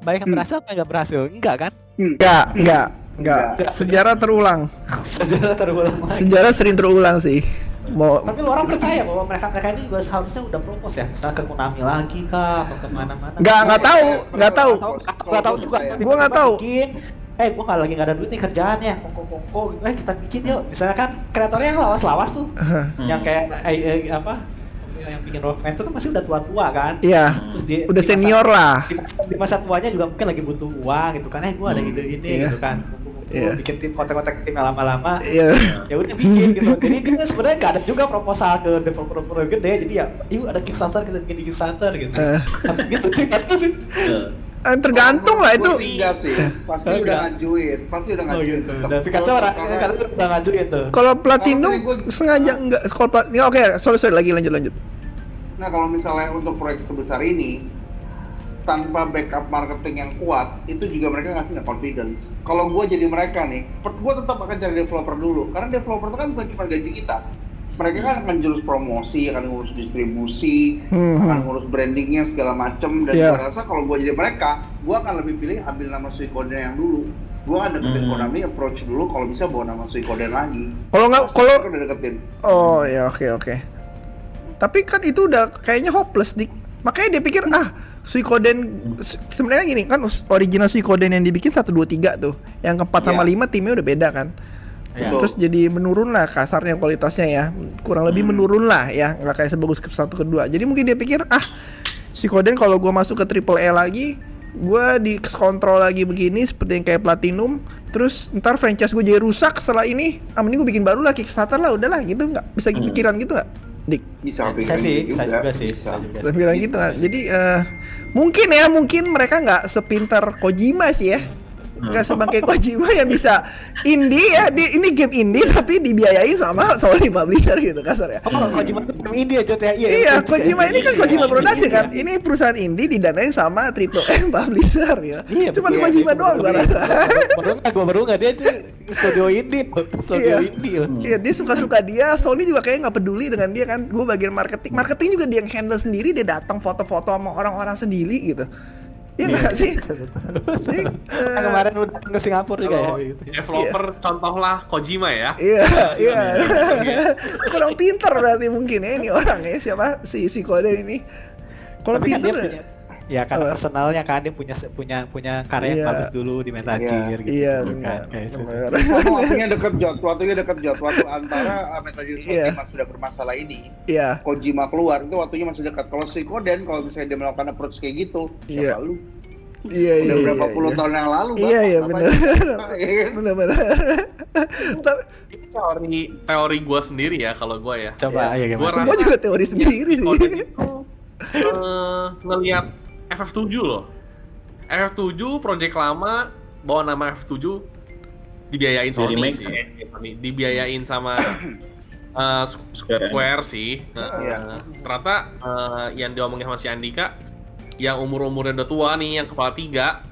baik yang Hmm. berhasil apa yang nggak berhasil enggak kan Enggak, enggak, enggak. Enggak. Sejarah terulang. sejarah terulang Sejarah sering terulang sih. Mau tapi lu orang percaya bahwa mereka mereka ini juga seharusnya udah propose ya misalnya ke Konami lagi kah atau ke mana-mana Nggak, nggak tahu, nggak tahu. nggak tahu juga Gua nggak tahu. Eh gua nggak lagi nggak ada duit nih kerjaannya. Kongko kongko gitu eh kita bikin yuk. Misalnya kan kreatornya yang lawas-lawas tuh. Hmm. yang kayak eh, eh, apa? Yang bikin Rockman itu kan masih udah tua-tua kan? Iya, terus dia udah senior lah. di masa, di masa tuanya juga mungkin lagi butuh uang gitu kan. Eh gua ada Hmm. ide ini Iya. gitu kan. Iya. bikin tim kontak-kontak tim lama-lama. Iya. ya udah bikin gitu. Jadi kita sebenarnya nggak ada juga proposal ke developer gede. Jadi ya yuk ada Kickstarter kita bikin di Kickstarter gitu. Tapi gitu sih kata Eh, tergantung lah itu. Enggak sih. Pasti Oh, udah ngajuin, pasti udah oh ngajuin. gitu Tetep- dan Pikachu orang kata udah ngajuin tuh Kalau platinum gua- sengaja enggak kalau plat ya, oke, sorry sorry lagi lanjut lanjut. Nah kalau misalnya untuk proyek sebesar ini tanpa backup marketing yang kuat, itu juga mereka ngasih nggak confidence. Kalau gue jadi mereka nih, gue tetap akan cari developer dulu, karena developer itu kan bukan cuma gaji kita. Mereka kan akan jurus promosi, akan ngurus distribusi, Hmm, akan ngurus brandingnya segala macem. Dan Iya. gue rasa kalau gue jadi mereka, gue akan lebih pilih ambil nama Suikoden yang dulu. Gue akan deketin Hmm. Konami approach dulu, kalau bisa bawa nama Suikoden lagi. Kalau nggak kalau udah deketin. oh ya oke oke. Tapi kan itu udah kayaknya hopeless dik. Makanya dia pikir ah Suikoden se- sebenarnya gini kan original Suikoden yang dibikin 1 2 3 tuh. Yang keempat sama Iya. lima timnya udah beda kan. Ya. Betul. Terus jadi menurun lah kasarnya kualitasnya ya. Kurang lebih Hmm. menurun lah ya, nggak kayak sebagus ke satu kedua. Jadi mungkin dia pikir ah Suikoden kalau gua masuk ke triple E lagi gua di kontrol lagi begini seperti yang kayak Platinum terus ntar franchise gue jadi rusak setelah ini ah mending gue bikin baru lah Kickstarter lah udahlah gitu nggak bisa Hmm. pikiran gitu nggak Dik Bisa, bisa pikirin sih gitu bisa juga sih bisa juga bisa pikiran gitu kan jadi eh, mungkin ya mungkin mereka nggak sepintar Kojima sih ya nggak sebangke Kojima yang bisa indie ya di, ini game indie tapi dibiayain sama Sony publisher gitu kasar ya Oh, kalau Kojima itu game indie aja ya. Iya, Iya. Kojima ini kan Kojima Iya, Production iya. kan. Ini perusahaan indie didanain sama Triple M publisher ya. Iya, Cuma iya, Kojima iya, doang gua Iya. rasa. Baru nggak, gua baru nggak dia itu studio indie, studio Iya. indie. Iya, dia suka-suka dia. Sony juga kayak nggak peduli dengan dia kan. Gue bagian marketing. Marketing juga dia yang handle sendiri. Dia datang foto-foto sama orang-orang sendiri gitu. Iya nggak sih? Jadi, eh, kemarin udah ke Singapura juga ya. Gitu. developer contohlah Kojima ya. Iya, iya. Kurang pinter berarti mungkin ya ini orang ya siapa si si kode ini. Kalau Tapi kan dia pinter punya, ya karena Apa? personalnya kan dia punya punya punya karya yang Iya. bagus dulu di Metal Iya. Gear gitu. Iya, kan, benar. kayak gitu. benar. Waktunya deket Jot, waktunya deket Jot, waktu antara uh, Metal Gear Solid Iya. 5 sudah bermasalah ini, Iya, Kojima keluar itu waktunya masih dekat. Kalau Suikoden kalau misalnya dia melakukan approach kayak gitu, Iya. ya lalu iya, iya. udah berapa iya, puluh iya. tahun yang lalu, Iya, iya, Bapak. benar. Bapak, ya kan? Benar-benar. Tapi Ini teori teori gue sendiri ya kalau gue ya. Coba ya Gua gimana? semua juga teori sendiri sih. Kode itu eh, ngelihat FF7 loh. FF7 project lama bawa nama FF7 dibiayain Di Sony remake. sih. Eh. Dibiayain sama eh, Square Square sih. Nah, Iya. ternyata eh, yang diomongin sama si Andika yang umur-umurnya udah tua nih yang kepala tiga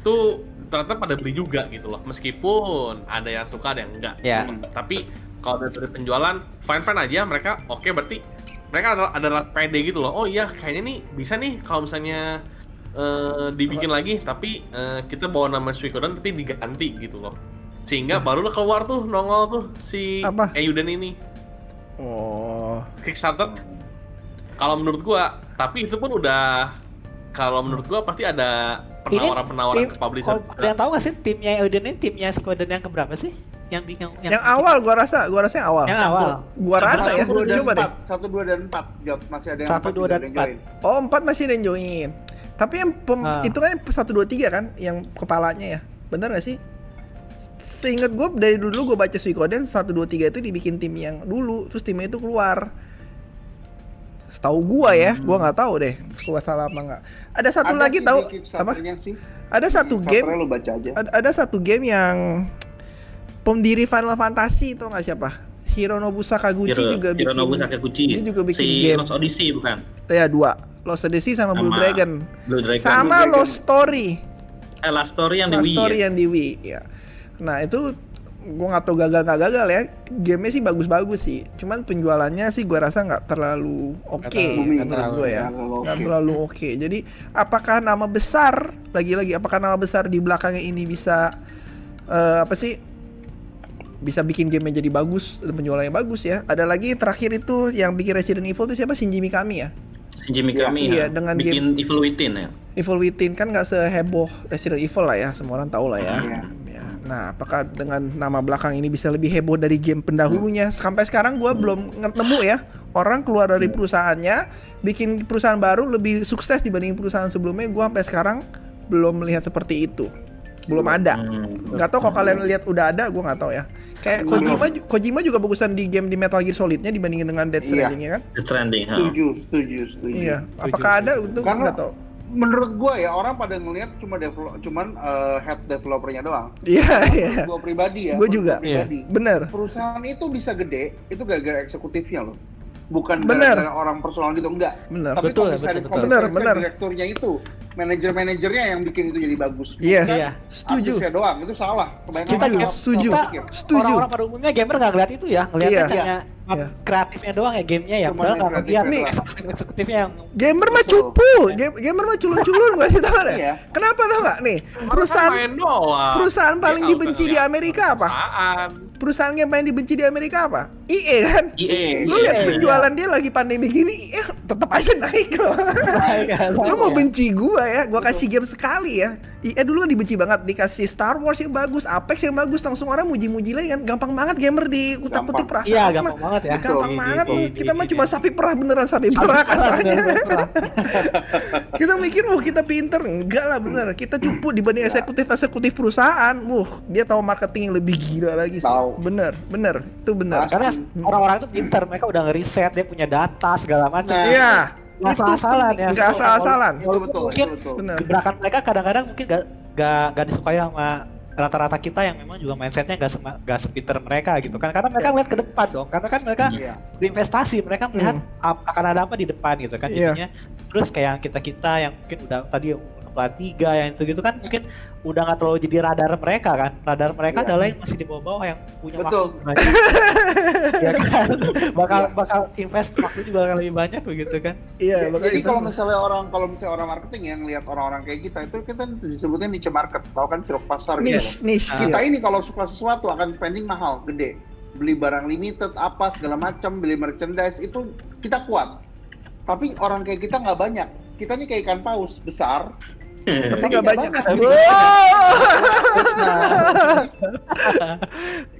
tuh ternyata pada beli juga gitu loh meskipun ada yang suka ada yang enggak Ya. tapi kalau dari, dari penjualan fine fine aja mereka oke berarti mereka adalah adalah pede gitu loh. Oh iya kayaknya nih bisa nih kalau misalnya eh, dibikin lagi tapi eh, kita bawa nama Suikoden tapi diganti gitu loh. Sehingga barulah keluar tuh nongol tuh si Apa? Euden ini. Oh, Kickstarter. Kalau menurut gua tapi itu pun udah kalau menurut gua pasti ada penawaran-penawaran ke publisher ada yang tahu nggak sih timnya Euden ini? Timnya Squadron yang keberapa sih? Yang di yang, yang awal gua rasa, gua rasa yang awal. Yang awal. Gua rasa ya. Satu, dua, dan Coba deh. empat. Satu, dua, dan empat. Jot, masih ada yang Satu, empat, dua, dan empat. join. Oh, empat masih ada yang join. Tapi yang pem, Ah. itu kan satu dua tiga kan, yang kepalanya ya. Bener gak sih? Seingat gue dari dulu gue baca Suikoden 1 2 3 itu dibikin tim yang dulu, terus timnya itu keluar. Setahu gua ya, gua nggak tahu deh, gua salah apa nggak. Ada satu Ada lagi tahu apa? Sih. Ada satu game lu baca aja. ada, ada satu game yang pendiri Final Fantasy itu nggak siapa? Hironobu Sakaguchi Hiro, juga bikin Hironobu Sakaguchi. dia juga bikin si game. Lost Odyssey bukan? ya dua Lost Odyssey sama, Blue Sama Dragon Blue Dragon. sama Blue Dragon. Lost Story Eh, Last Story yang di Lost Wii Story ya? yang di Wii ya nah itu gua nggak tahu gagal nggak gagal ya gamenya sih bagus-bagus sih cuman penjualannya sih gua rasa nggak terlalu oke terlalu- menurut gue ya nggak terlalu oke. terlalu oke jadi apakah nama besar lagi-lagi apakah nama besar di belakangnya ini bisa eh, apa sih bisa bikin gamenya jadi bagus dan penjualannya bagus ya ada lagi terakhir itu yang bikin Resident Evil itu siapa Shinji Mikami ya Shinji Mikami Iya, ya, dengan bikin Evil Within ya. Evil Within kan nggak seheboh Resident Evil lah ya semua orang tahu lah ya. Ya. Nah, apakah dengan nama belakang ini bisa lebih heboh dari game pendahulunya? Sampai sekarang gua belum nemu ya orang keluar dari perusahaannya bikin perusahaan baru lebih sukses dibanding perusahaan sebelumnya. Gua sampai sekarang belum melihat seperti itu. Belum ada. Hmm. Nggak tahu kalau kalian lihat udah ada, gua nggak tahu ya. Kayak. Kojima, Kojima juga bagusan di game di Metal Gear Solidnya dibandingin dengan Death Iya. Stranding-nya kan? The Trending. ha. Setuju, setuju, setuju. Iya. Apakah ada untuk nggak tahu? Menurut gua ya orang pada ngelihat cuma develop, cuman eh, head developernya doang. Iya, iya. Menurut gua pribadi ya. Gua menurut juga. Pribadi. Bener. Perusahaan itu bisa gede, itu gara-gara eksekutifnya loh. Bukan Bener. gara-gara orang personal gitu enggak. Bener. Tapi Betul, komisaris betul, betul. Bener, direkturnya itu, manajer-manajernya yang bikin itu jadi bagus. Iya. Bukan Iya. Setuju. Artisnya doang, itu salah. Kebanyakan Setuju, setuju. Kita. Setuju. orang-orang pada umumnya gamer nggak ngeliat itu ya, ngeliatnya Iya. hanya Iya. kreatifnya doang ya gamenya ya, Cuman padahal yang ngeliat kreatifnya nih eksekutifnya yang Gamer mah cupu, Game- gamer mah culun-culun gua sih tau deh. Iya. Kenapa tau nggak nih? Perusahaan kan main doang. perusahaan paling Dia nggak dibenci di Amerika apa? perusahaan. perusahaan game paling dibenci di Amerika apa? IE kan? EA. Lu lihat penjualan dia lagi pandemi gini, IE tetap aja naik loh. Lu mau benci gua ya? Gua kasih game sekali ya. IE dulu kan dibenci banget, dikasih Star Wars yang bagus, Apex yang bagus, langsung orang muji-muji lagi kan. Gampang banget gamer di kutak-kutik perasaan. Iya, mah. gampang banget ya. Gampang banget di- Kita mah di- cuma sapi perah beneran sapi perah kasarnya. kita mikir, wah kita pinter, enggak lah bener. Kita cupu dibanding eksekutif eksekutif perusahaan. Wuh, dia tahu marketing yang lebih gila lagi sih. Tahu. Bener, bener, itu bener. Pasti. Karena orang-orang itu pinter, mereka udah ngeriset, dia punya data segala macam. Nah, Iya, Nggak itu asal-asalan ya. Nggak asal-asalan. Itu betul, itu Mungkin betul. Bener. Gebrakan mereka kadang-kadang mungkin gak, gak, gak disukai sama rata-rata kita yang memang juga mindsetnya nggak sema- nggak sepinter mereka gitu kan karena mereka melihat ke depan dong karena kan mereka Iya. berinvestasi mereka melihat ap- akan ada apa di depan gitu kan Iya. jadinya terus kayak kita kita yang mungkin udah tadi pelat tiga yang itu gitu kan mungkin udah nggak terlalu jadi radar mereka kan radar mereka Iya. adalah yang masih di bawah-bawah yang punya Betul. waktu banyak ya kan bakal Iya. bakal invest waktu juga akan lebih banyak begitu kan Iya, makanya Jadi kalau misalnya orang kalau misalnya orang marketing yang lihat orang-orang kayak kita itu kita disebutnya niche market, tahu kan ceruk pasar gitu. niche, loh. niche. Kita iya. ini kalau suka sesuatu akan spending mahal, gede. Beli barang limited apa segala macam, beli merchandise itu kita kuat. Tapi orang kayak kita nggak banyak. Kita nih kayak ikan paus besar, Tapi nggak banyak. banyak.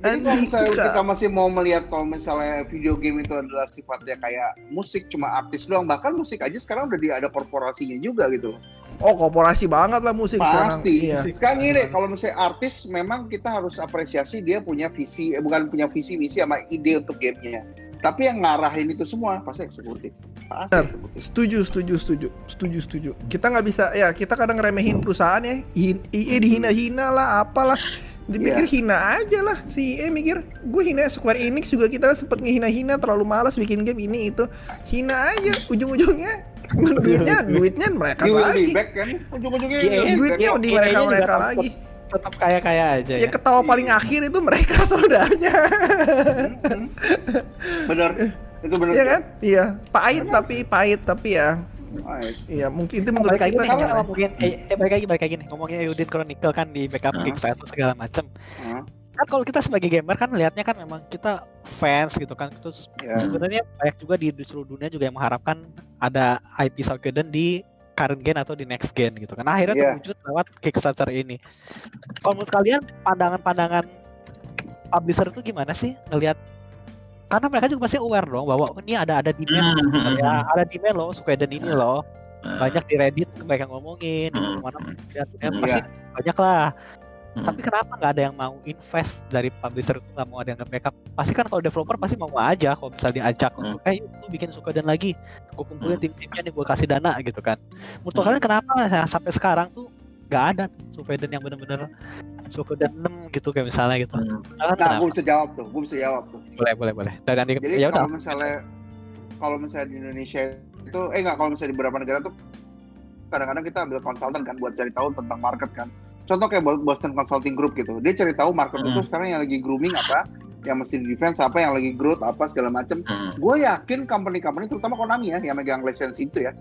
Jadi kalau misalnya kita masih mau melihat kalau misalnya video game itu adalah sifatnya kayak musik cuma artis doang, bahkan musik aja sekarang udah di, ada korporasinya juga gitu. Oh, korporasi banget lah musik sekarang. Pasti. Iya. Sekarang gini deh, kalau misalnya artis memang kita harus apresiasi dia punya visi, eh, bukan punya visi misi sama ide untuk gamenya. Tapi yang ngarahin itu semua pasti eksekutif. Pasti eksekutif. Setuju, setuju, setuju, setuju, setuju. Kita nggak bisa, ya kita kadang remehin perusahaan ya, EA dihina-hina lah, apalah. Dipikir Iya. hina aja lah si EA mikir, gue hina Square Enix juga kita sempet ngehina-hina terlalu malas bikin game ini itu, hina aja ujung-ujungnya duitnya duitnya mereka lagi, back kan? Ujung-ujungnya Iya, back. duitnya di mereka mereka lagi. Tetap kaya kaya aja Ya ya, ketawa paling akhir itu mereka saudaranya, Hmm. Bener. Itu bener. Iya kan? Iya, pahit tapi pahit tapi ya, iya. iya mungkin itu menurut balik lagi kita kalau ngomongin eh, eh, balik lagi balik lagi nih ngomongin Eudin Chronicle kan di backup Hah? Kickstarter segala macem Hah? kan kalau kita sebagai gamer kan lihatnya kan memang kita fans gitu kan terus Ya. sebenarnya banyak juga di, di seluruh dunia juga yang mengharapkan ada IP Suikoden di current gen atau di next gen gitu kan. Akhirnya Iya. terwujud lewat Kickstarter ini. Kalau menurut kalian pandangan-pandangan publisher itu gimana sih ngelihat? Karena mereka juga pasti aware dong bahwa oh, ini ada ada demand Hmm, hmm, ya. hmm. ada demand loh Suikoden ini loh. Nah, banyak di Reddit yang ngomongin di Hmm. mana ya, pasti banyak lah hmm. tapi kenapa nggak ada yang mau invest dari publisher itu nggak mau ada yang nge-backup pasti kan kalau developer pasti mau aja kalau bisa diajak Hmm. untuk eh lu bikin Suikoden lagi gue kumpulin tim-timnya nih gue kasih dana gitu kan menurut kalian kenapa ya, sampai sekarang tuh nggak ada Suikoden yang bener-bener Suikoden 6 gitu kayak misalnya gitu Hmm. Nah, gue bisa jawab tuh. Gue bisa jawab tuh. boleh boleh boleh dan Jadi ya udah kalau misalnya kalau misalnya di Indonesia itu eh enggak kalau misalnya di beberapa negara tuh kadang-kadang kita ambil konsultan kan buat cari tahu tentang market kan. Contoh kayak Bo- Boston Consulting Group gitu. Dia cari tahu market Hmm. itu sekarang yang lagi grooming apa, yang mesti di defense apa, yang lagi growth apa segala macam. Hmm. Gue yakin company-company terutama Konami ya yang megang lisensi itu ya.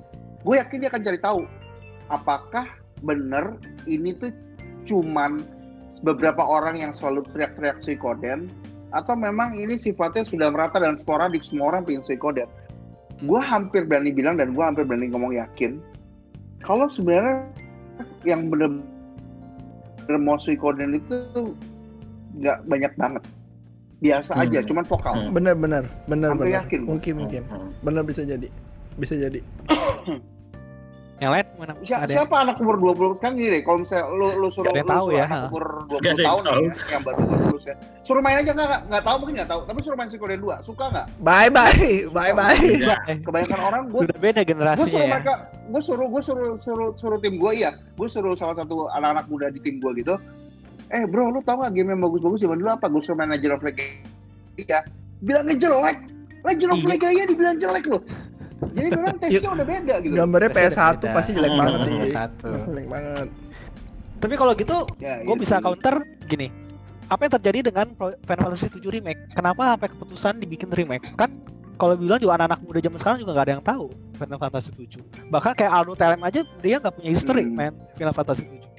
Gue yakin dia akan cari tahu apakah bener ini tuh cuman beberapa orang yang selalu teriak-teriak Suikoden atau memang ini sifatnya sudah merata dan sporadik semua orang pengen Suikoden. Gue hampir berani bilang dan gue hampir berani ngomong yakin kalau sebenarnya yang bener-bener mau Suikoden itu nggak banyak banget. Biasa aja, Hmm. cuman vokal. Hmm. Hampir benar yakin gua. mungkin mungkin Hmm. benar bisa jadi bisa jadi yang lain mana Si- siapa anak umur 20 sekarang gini deh, kalau misalnya lu, lu suruh, lu tahu suruh ya, anak umur 20 Nggak ada yang tahun tahu. ya, yang baru lulus ya. Suruh main aja nggak, nggak tahu mungkin nggak tahu, tapi suruh main Suikoden 2, suka nggak? bye bye bye bye Iya. Eh, Kebanyakan orang gue udah beda gue generasinya suruh ya. mereka gue suruh gue suruh suruh suruh tim gue iya. Gue suruh salah satu anak-anak muda di tim gue gitu. Eh bro lu tau gak game yang bagus-bagus zaman dulu apa? Gue suruh main Legend of Legaia bilangnya jelek. Legend of Iya. Legaia dibilang jelek loh jadi memang tesnya udah beda gitu gambarnya Pasti PS1 beda. pasti jelek Hmm. banget nih Satu. jelek banget tapi kalau gitu ya, gue gitu. bisa counter gini apa yang terjadi dengan Final Fantasy 7 remake kenapa sampai keputusan dibikin remake kan kalau bilang juga anak-anak muda zaman sekarang juga nggak ada yang tahu Final Fantasy 7 bahkan kayak Aldo Telem aja dia nggak punya history Hmm. main Final Fantasy 7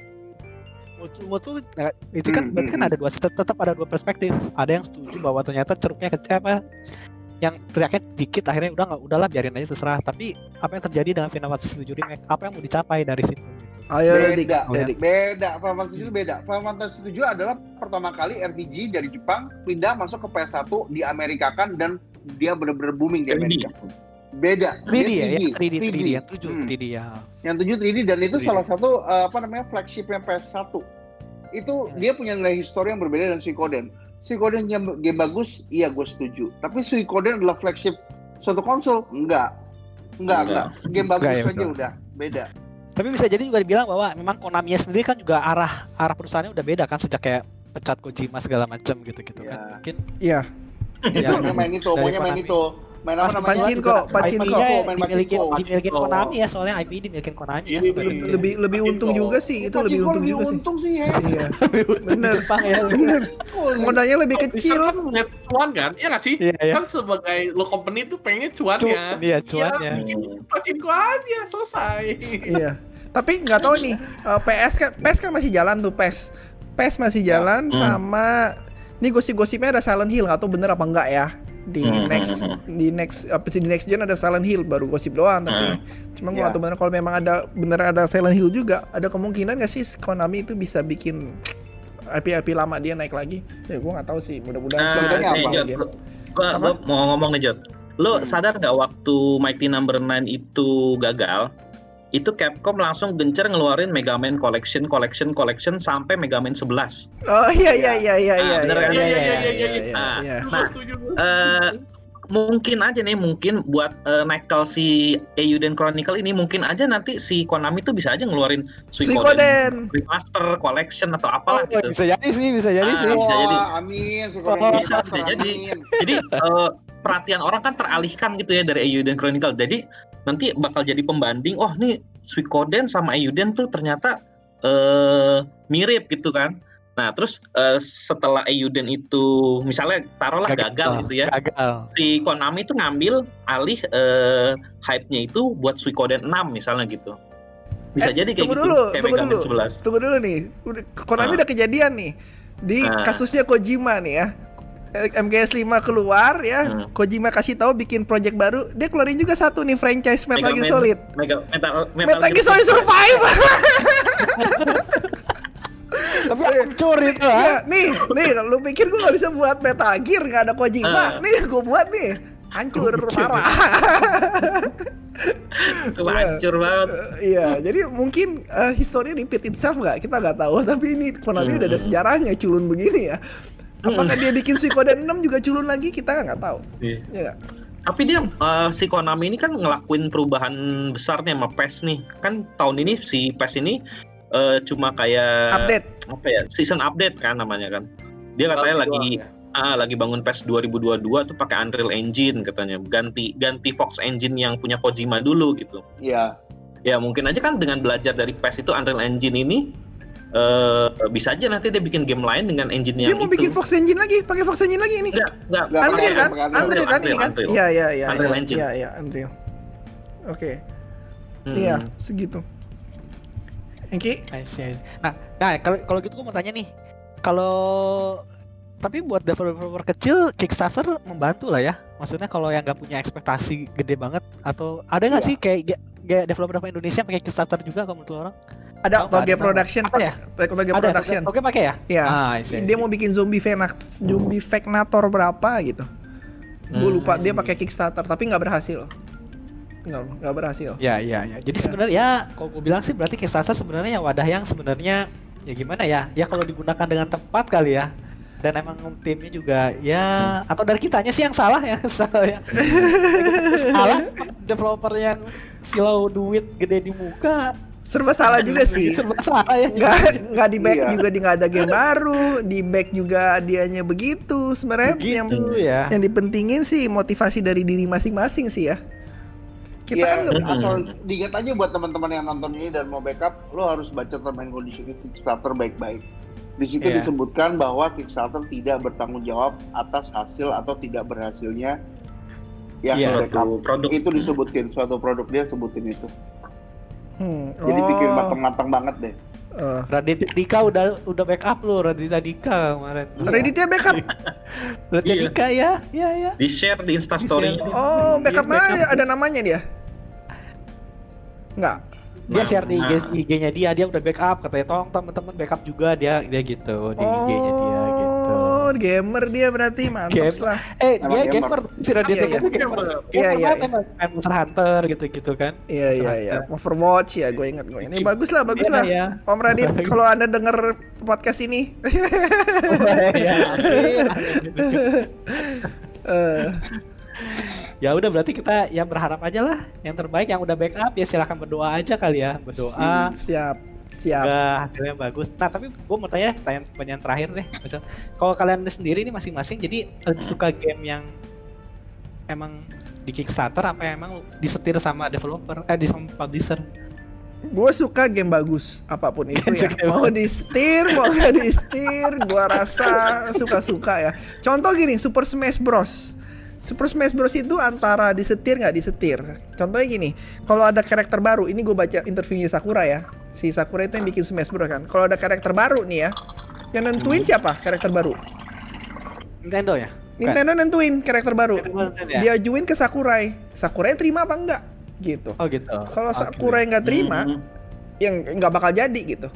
menurut menurut lu, nah, itu kan Hmm, berarti kan hmm, ada dua tet- tetap ada dua perspektif ada yang setuju bahwa ternyata ceruknya kecil apa yang teriaknya dikit akhirnya udah nggak udahlah biarin aja terserah. Tapi apa yang terjadi dengan Final Fantasy 7 remake? Apa yang mau dicapai dari situ gitu. ayo beda Dik beda. Final Fantasy itu beda. Final Fantasy 7 adalah pertama kali RPG dari Jepang pindah masuk ke PS1 di Amerika kan dan dia bener-bener booming di Amerika. Beda. 3D Dia ya, ya 3D, 3D, yang 7 Hmm. 3D ya. yang 7 3D dan itu 3D. salah satu uh, apa namanya flagshipnya PS1 itu Hmm. dia punya nilai histori yang berbeda dengan Suikoden Suikoden game, game bagus iya gue setuju tapi Suikoden adalah flagship suatu konsol enggak enggak enggak, Enggak. game bagus Enggak ya, saja betul. udah beda Tapi bisa jadi juga dibilang bahwa memang Konami sendiri kan juga arah arah perusahaannya udah beda kan sejak kayak pecat Kojima segala macam gitu-gitu Iya. kan. Mungkin Iya. ya, Pokoknya main itu, pokoknya main itu. Main apa namanya? Pachinko. IP-nya main dimilikin, Pachinko. dimilikin Pachinko. Konami ya soalnya IP dimilikin Konami ya Iya, iya. Lebih lebih untung juga sih, itu lebih untung juga sih. untung sih ya. Iya. Bener. Ya. Bener. Modalnya lebih kecil. kan punya cuan kan? Iya nggak sih? Iya, iya. Kan sebagai lo company tuh pengennya cuannya. Cuan, iya, cuannya. Ya, pachinko aja selesai. Iya. Tapi nggak tahu nih, eh, PS kan PS kan masih jalan tuh PS. PS masih jalan Hmm. sama ini gosip-gosipnya ada Silent Hill tahu bener apa enggak ya di Hmm, next hmm, di next apa sih di next gen ada Silent Hill baru gosip doang tapi cuma gua Iya. nggak tahu bener kalau memang ada bener ada Silent Hill juga ada kemungkinan nggak sih Konami itu bisa bikin IP-IP lama dia naik lagi ya gua nggak tahu sih mudah-mudahan sih Nah, naik apa? Jod, dia. gua, Apa? gua mau ngomong nih Jod. Lo Hmm. sadar nggak waktu Mighty Number 9 itu gagal? Itu Capcom langsung gencar ngeluarin Mega Man Collection, Collection, Collection sampai Mega Man 11. oh iya iya iya iya Ah, iya bener iya kan? iya Iya, iya, iya iya, iya iya. iya Ah, iya Nah, eh mungkin aja nih mungkin buat eh, Neckal si Eiyuden Chronicle ini mungkin aja nanti si Konami tuh bisa aja ngeluarin Suikoden Remaster Collection atau Oh, apalah gitu. bisa jadi sih, bisa jadi Ah, sih. bisa jadi. Amin. Oh, amin. bisa, bisa jadi. Jadi eh, perhatian orang kan teralihkan gitu ya dari Eiyuden Chronicle. Jadi nanti bakal jadi pembanding. Oh nih Suikoden sama Eiyuden tuh ternyata eh mirip gitu kan. Nah terus eh, setelah Eiyuden itu misalnya taruhlah gagal, gitu ya. Gagal. Si Konami itu ngambil alih eh, hype-nya itu buat Suikoden 6 misalnya gitu. Bisa Eh, jadi kayak tunggu gitu dulu, kayak tunggu Mega dulu. 11. Tunggu dulu nih. Konami Ah. udah kejadian nih. Di Ah. kasusnya Kojima nih ya. Eh, MGS 5 keluar ya. Hmm. Kojima kasih tahu bikin project baru. Dia keluarin juga satu nih franchise Metal Gear Solid. Mega, Metal, Metal Gear Solid Survive. Tapi hancur itu ya, nih, nih lu pikir gua nggak bisa buat Metal Gear nggak ada Kojima? Ah. Nih, gua buat nih. Hancur parah. itu hancur banget. Eh, Iya, jadi mungkin eh, history repeat itself nggak? Kita nggak tahu. Tapi ini Konami udah ada Hmm. sejarahnya culun begini ya. Apakah dia bikin Suikoden 6 juga culun lagi? Kita nggak tahu. Iya. Ya? Tapi dia eh, si Konami ini kan ngelakuin perubahan besar nih sama PES nih. Kan tahun ini si PES ini eh, cuma kayak Update. apa ya? Season update kan namanya kan. Dia katanya Baru lagi doang ah lagi bangun PES 2022 tuh pakai Unreal Engine katanya. Ganti ganti Fox Engine yang punya Kojima dulu gitu. Iya. Ya mungkin aja kan dengan belajar dari PES itu Unreal Engine ini eh bisa aja nanti dia bikin game lain dengan engine Dia yang mau itu. bikin Fox Engine lagi, pakai Fox Engine lagi ini. Enggak, enggak. Nggak, Unreal kan? Unreal Unreal, kan ini kan? Unreal. Iya, iya, iya. Unreal iya. Engine. Iya, iya, Unreal. Oke. Hmm. Iya, segitu. Engki, I see. Nah, nah kalau kalau gitu gue mau tanya nih, kalau tapi buat developer kecil Kickstarter membantu lah ya. Maksudnya kalau yang nggak punya ekspektasi gede banget atau ada nggak Iya. sih kayak kayak- kayak developer Indonesia pakai Kickstarter juga kalau menurut orang? Ada Oh, Toge ada. Production. Apa ya? Toge Ada. Production. Oke pakai ya? Iya. Ah, Dia mau bikin zombie venak, zombie Vecnator berapa gitu. Gue Hmm, lupa I dia pakai Kickstarter tapi nggak berhasil. Nggak, nggak berhasil. Ya, ya, ya. Jadi Ya. sebenarnya ya, kalau gue bilang sih berarti Kickstarter sebenarnya ya wadah yang sebenarnya ya gimana ya? Ya kalau digunakan dengan tepat kali ya. Dan emang timnya juga ya atau dari kitanya sih yang salah ya, salah ya. salah developer yang silau duit gede di muka. Serba salah juga sih. Serba salah ya. Nggak nggak di back Iya. juga di nggak ada game baru, di back juga dianya begitu. Sebenarnya yang Begitu ya. yang dipentingin sih motivasi dari diri masing-masing sih ya. Kita Iya, kan nggak- Hmm. asal diingat aja buat teman-teman yang nonton ini dan mau backup, lo harus baca term and condition Kickstarter baik-baik. Di situ Iya. disebutkan bahwa Kickstarter tidak bertanggung jawab atas hasil atau tidak berhasilnya yang Iya. backup. Produk. Itu disebutin suatu produk dia sebutin itu. Hmm, Jadi pikir oh, matang-matang banget deh. eh. Raditya Dika udah udah backup lo Raditya Dika kemarin. Redditnya backup. Raditya Iya. Dika ya, ya ya. Di share di Instastory. Di-share. Oh, backup mana backup. ada namanya dia? Enggak. Dia Nah, share di IG, nah. IG-nya dia, dia udah backup katanya tolong teman-teman backup juga dia dia gitu di IG-nya dia gitu. Oh, gamer dia berarti mantap lah. Eh, Emang dia gamer. gamer, si Raditya Iya, tuh iya. gamer. Iya, iya, iya. main Monster Hunter gitu-gitu kan. Iya iya iya. Overwatch ya, gue ingat gue. Ini Iya. bagus lah, bagus Iya, lah. Om Radit, kalau anda denger podcast ini, Iya, iya. eh, ya udah berarti kita ya berharap aja lah yang terbaik yang udah backup ya silahkan berdoa aja kali ya berdoa Siap, siap. semoga hasilnya bagus nah tapi gue mau tanya tanya pertanyaan terakhir deh Misal, kalau kalian sendiri ini masing-masing jadi lebih suka game yang emang di Kickstarter apa emang disetir sama developer eh di sama publisher Gue suka game bagus apa pun itu ya. Mau di setir, mau nggak di setir, gue rasa suka-suka ya. Contoh gini, Super Smash Bros. Super Smash Bros itu antara disetir nggak disetir. Contohnya gini, kalau ada karakter baru, ini gue baca interviewnya Sakura ya. Si Sakura itu yang bikin Smash Bros kan. Kalau ada karakter baru nih ya, yang nentuin siapa karakter baru? Nintendo ya Bukan. Nintendo nentuin karakter baru. Nintendo ya? Dia ajuin ke Sakurai. Sakurai terima apa enggak? Gitu. oh gitu Kalau Oke. Sakurai nggak terima, Hmm. yang nggak bakal jadi gitu.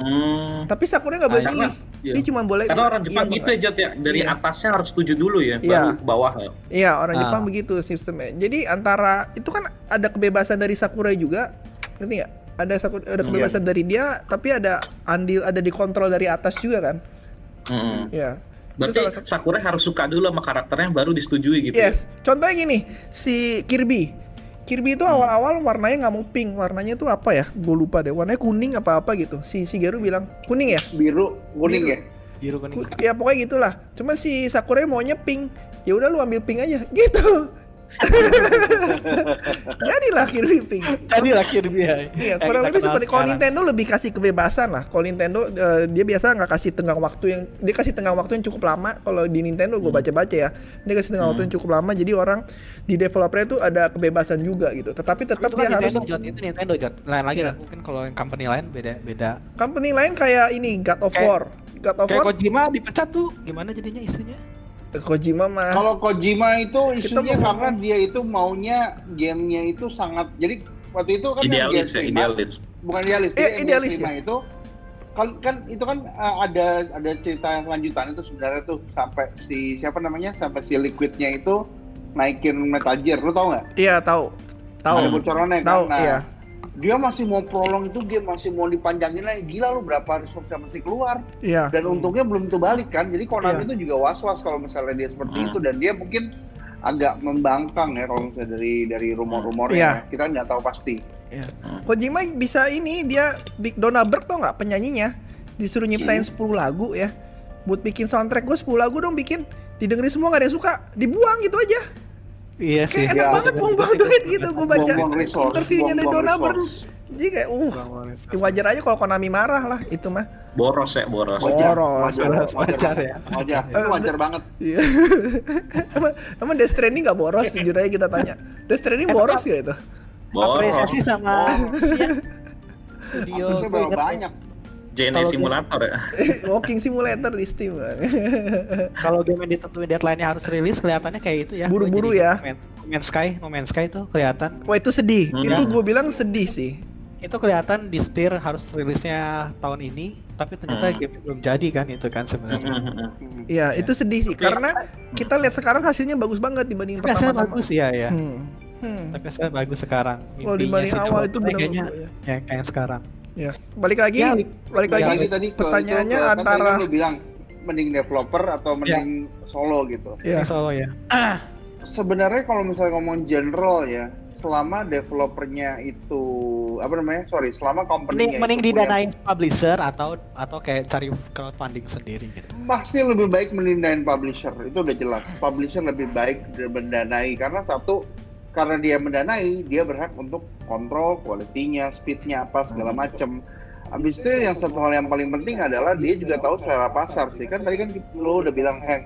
Hmm. Tapi Sakurai nggak boleh Ah, pilih. iya. Dia cuma boleh. Karena orang iya, Jepang apa gitu ya Jat ya, dari Iya. atasnya harus setuju dulu ya, Iya. baru ke bawah ya. Iya orang Ah. Jepang begitu sistemnya. Jadi antara itu kan ada kebebasan dari Sakurai juga, ngerti nggak? Ada ada Hmm, kebebasan dari dia, tapi ada andil ada dikontrol dari atas juga kan? Hmm. Iya. Berarti salah satu- Sakurai harus suka dulu sama karakternya baru disetujui gitu. Yes. Contohnya gini, si Kirby. Kirby itu awal-awal warnanya nggak mau pink, warnanya tuh apa ya? Gue lupa deh. Warnanya kuning apa apa gitu. Si Shigeru bilang kuning ya? Biru, kuning Biru. ya. biru kuning Ku- ya pokoknya gitulah. Cuma si Sakurai maunya pink. Ya udah lu ambil pink aja. Gitu. Jadilah Kirby pink. tadi lah Kirby ya Iya, Yang kurang lebih seperti kalau. Nintendo lebih kasih kebebasan lah. Kalau Nintendo eh, dia biasa nggak kasih tenggang waktu yang dia kasih tenggang waktu yang cukup lama. Kalau di Nintendo gue baca-baca ya, dia kasih tenggang waktu yang cukup lama. Jadi orang di developernya tuh ada kebebasan juga gitu. Tetapi tetap itu dia harus Nintendo Jot itu Nintendo Jot lain lagi Iya. lah mungkin kalau yang company lain beda beda company lain kayak ini God of Kayak- War. God of kayak War Kojima dipecat tuh gimana jadinya isunya Kojima mah Kalau Kojima itu isunya karena dia itu maunya gamenya itu sangat jadi waktu itu kan yang dia Idealis ya, terima- idealis. bukan idealis, Eh, idealis terima itu kan kan itu kan uh, ada ada cerita yang lanjutan itu sebenarnya tuh sampai si siapa namanya sampai si liquidnya itu naikin Metal Gear, lu tau nggak? Iya tahu. Tahu. Ada bocorannya kan? Tahu, Nah, iya. Dia masih mau prolong itu game masih mau dipanjangin lagi. Gila lu berapa resource yang mesti keluar. Iya. dan untungnya belum tentu balik kan? Jadi Konami Iya. itu juga was was kalau misalnya dia seperti Hmm. itu. Dan dia mungkin agak membangkang ya kalau misalnya dari dari rumor-rumornya. Iya. ya. kita nggak tahu pasti. Kojima bisa ini dia Big Donna Berg tau nggak penyanyinya? Disuruh nyiptain 10 lagu ya. Buat bikin soundtrack gue 10 lagu dong bikin. Didengerin semua gak ada yang suka. Dibuang gitu aja iya sih kayak enak Iya. banget buang-buang duit gitu gue baca interviewnya dari Donna Berg resource. jadi kayak uh ya wajar aja kalau Konami marah lah itu mah Boros ya, boros. wajar Boros, wajar boros, wajar, wajar wajar, ya. wajar. itu wajar banget Iya. emang, emang Death Stranding gak boros jujur aja kita tanya Death Stranding boros gak itu Boros. apresiasi sama ya, studio banyak JNE simulator ya. Walking Simulator di Steam kalau game yang ditentuin deadline-nya harus rilis kelihatannya kayak itu ya Buru-buru ya. No Man- No Man's Sky No Man's Sky tuh kelihatan Wah itu sedih Hmm. itu gue bilang sedih sih itu kelihatan di setir harus rilisnya tahun ini tapi ternyata Hmm. game belum jadi kan itu kan sebenarnya Hmm. Iya, itu sedih sih karena kita lihat sekarang hasilnya bagus banget dibanding tapi hasilnya bagus ya ya Hmm. Hmm. tapi hasilnya bagus sekarang Kalau dibanding awal itu benar kayaknya ya. yang kayak sekarang Ya, balik lagi, Ya, balik lagi. lagi. Tadi pertanyaannya itu, ke- kan antara- kan lu bilang mending developer atau mending solo gitu. Ya, Ini solo ya. Sebenarnya kalau misalnya ngomong general ya selama developernya itu apa namanya sorry selama company mending mending didanain publisher atau atau kayak cari crowdfunding sendiri gitu. Pasti lebih baik mendanai publisher itu udah jelas. Publisher lebih baik mendanai karena satu karena dia mendanai dia berhak untuk kontrol kualitinya speednya apa segala macem. Habis itu yang satu hal yang paling penting adalah dia juga tahu selera pasar sih. Kan tadi kan lo udah bilang Hank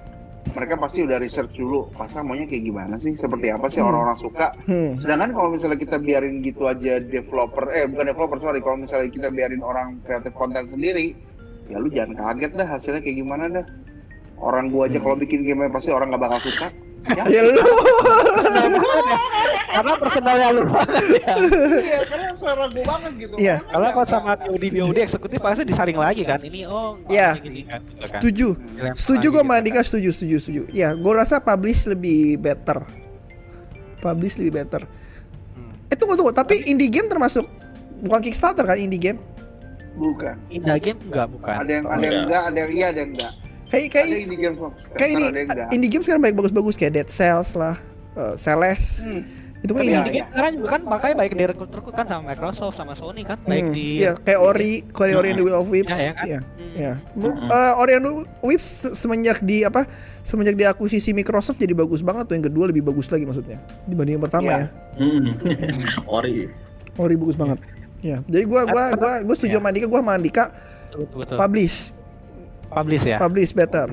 mereka pasti udah research dulu pasar maunya kayak gimana sih? Seperti apa sih Hmm. orang-orang suka? Hmm. sedangkan kalau misalnya kita biarin gitu aja developer eh bukan developer sorry kalau misalnya kita biarin orang kreatif konten sendiri ya lu jangan kaget dah hasilnya kayak gimana dah. Orang gua aja kalau bikin game pasti orang nggak bakal suka ya ya lu. karena personalnya lu ya iya karena suara gua banget gitu Iya. kalau kalau sama BOD BOD eksekutif pasti disaring lagi kan ini oh Iya. kan gitu kan. Setuju. Setuju gue gitu sama kan. Andika setuju, setuju, setuju. Ya, gue rasa publish lebih better. Publish lebih better. Hmm. Eh tunggu tunggu, tapi indie game termasuk bukan Kickstarter kan indie game? bukan Indah game enggak bukan ada yang ada yang enggak ada yang iya ada yang enggak Kayak kayak ada indie game kayak ini indie game sekarang baik bagus-bagus kayak Dead Cells lah, eh, Celeste. Hmm. Itu kan ini. ya, sekarang juga kan makanya baik direkrut-rekrut kan sama Microsoft sama Sony kan, baik Hmm, di Iya, kayak Ori, kayak Ori and the Will of Wisps. Ya, ya kan? Iya. Hmm. Ya. Mm-mm. Eh, Ori and the Wisps se- semenjak di apa? Semenjak diakuisisi Microsoft jadi bagus banget tuh. Yang kedua lebih bagus lagi maksudnya dibanding yang pertama Iya. ya. Hmm. Ori. Ori bagus banget. Ya. Jadi gua gua gua gua setuju Ya. sama Andika, gua sama Andika betul. betul. publish. Publish ya. Publish better.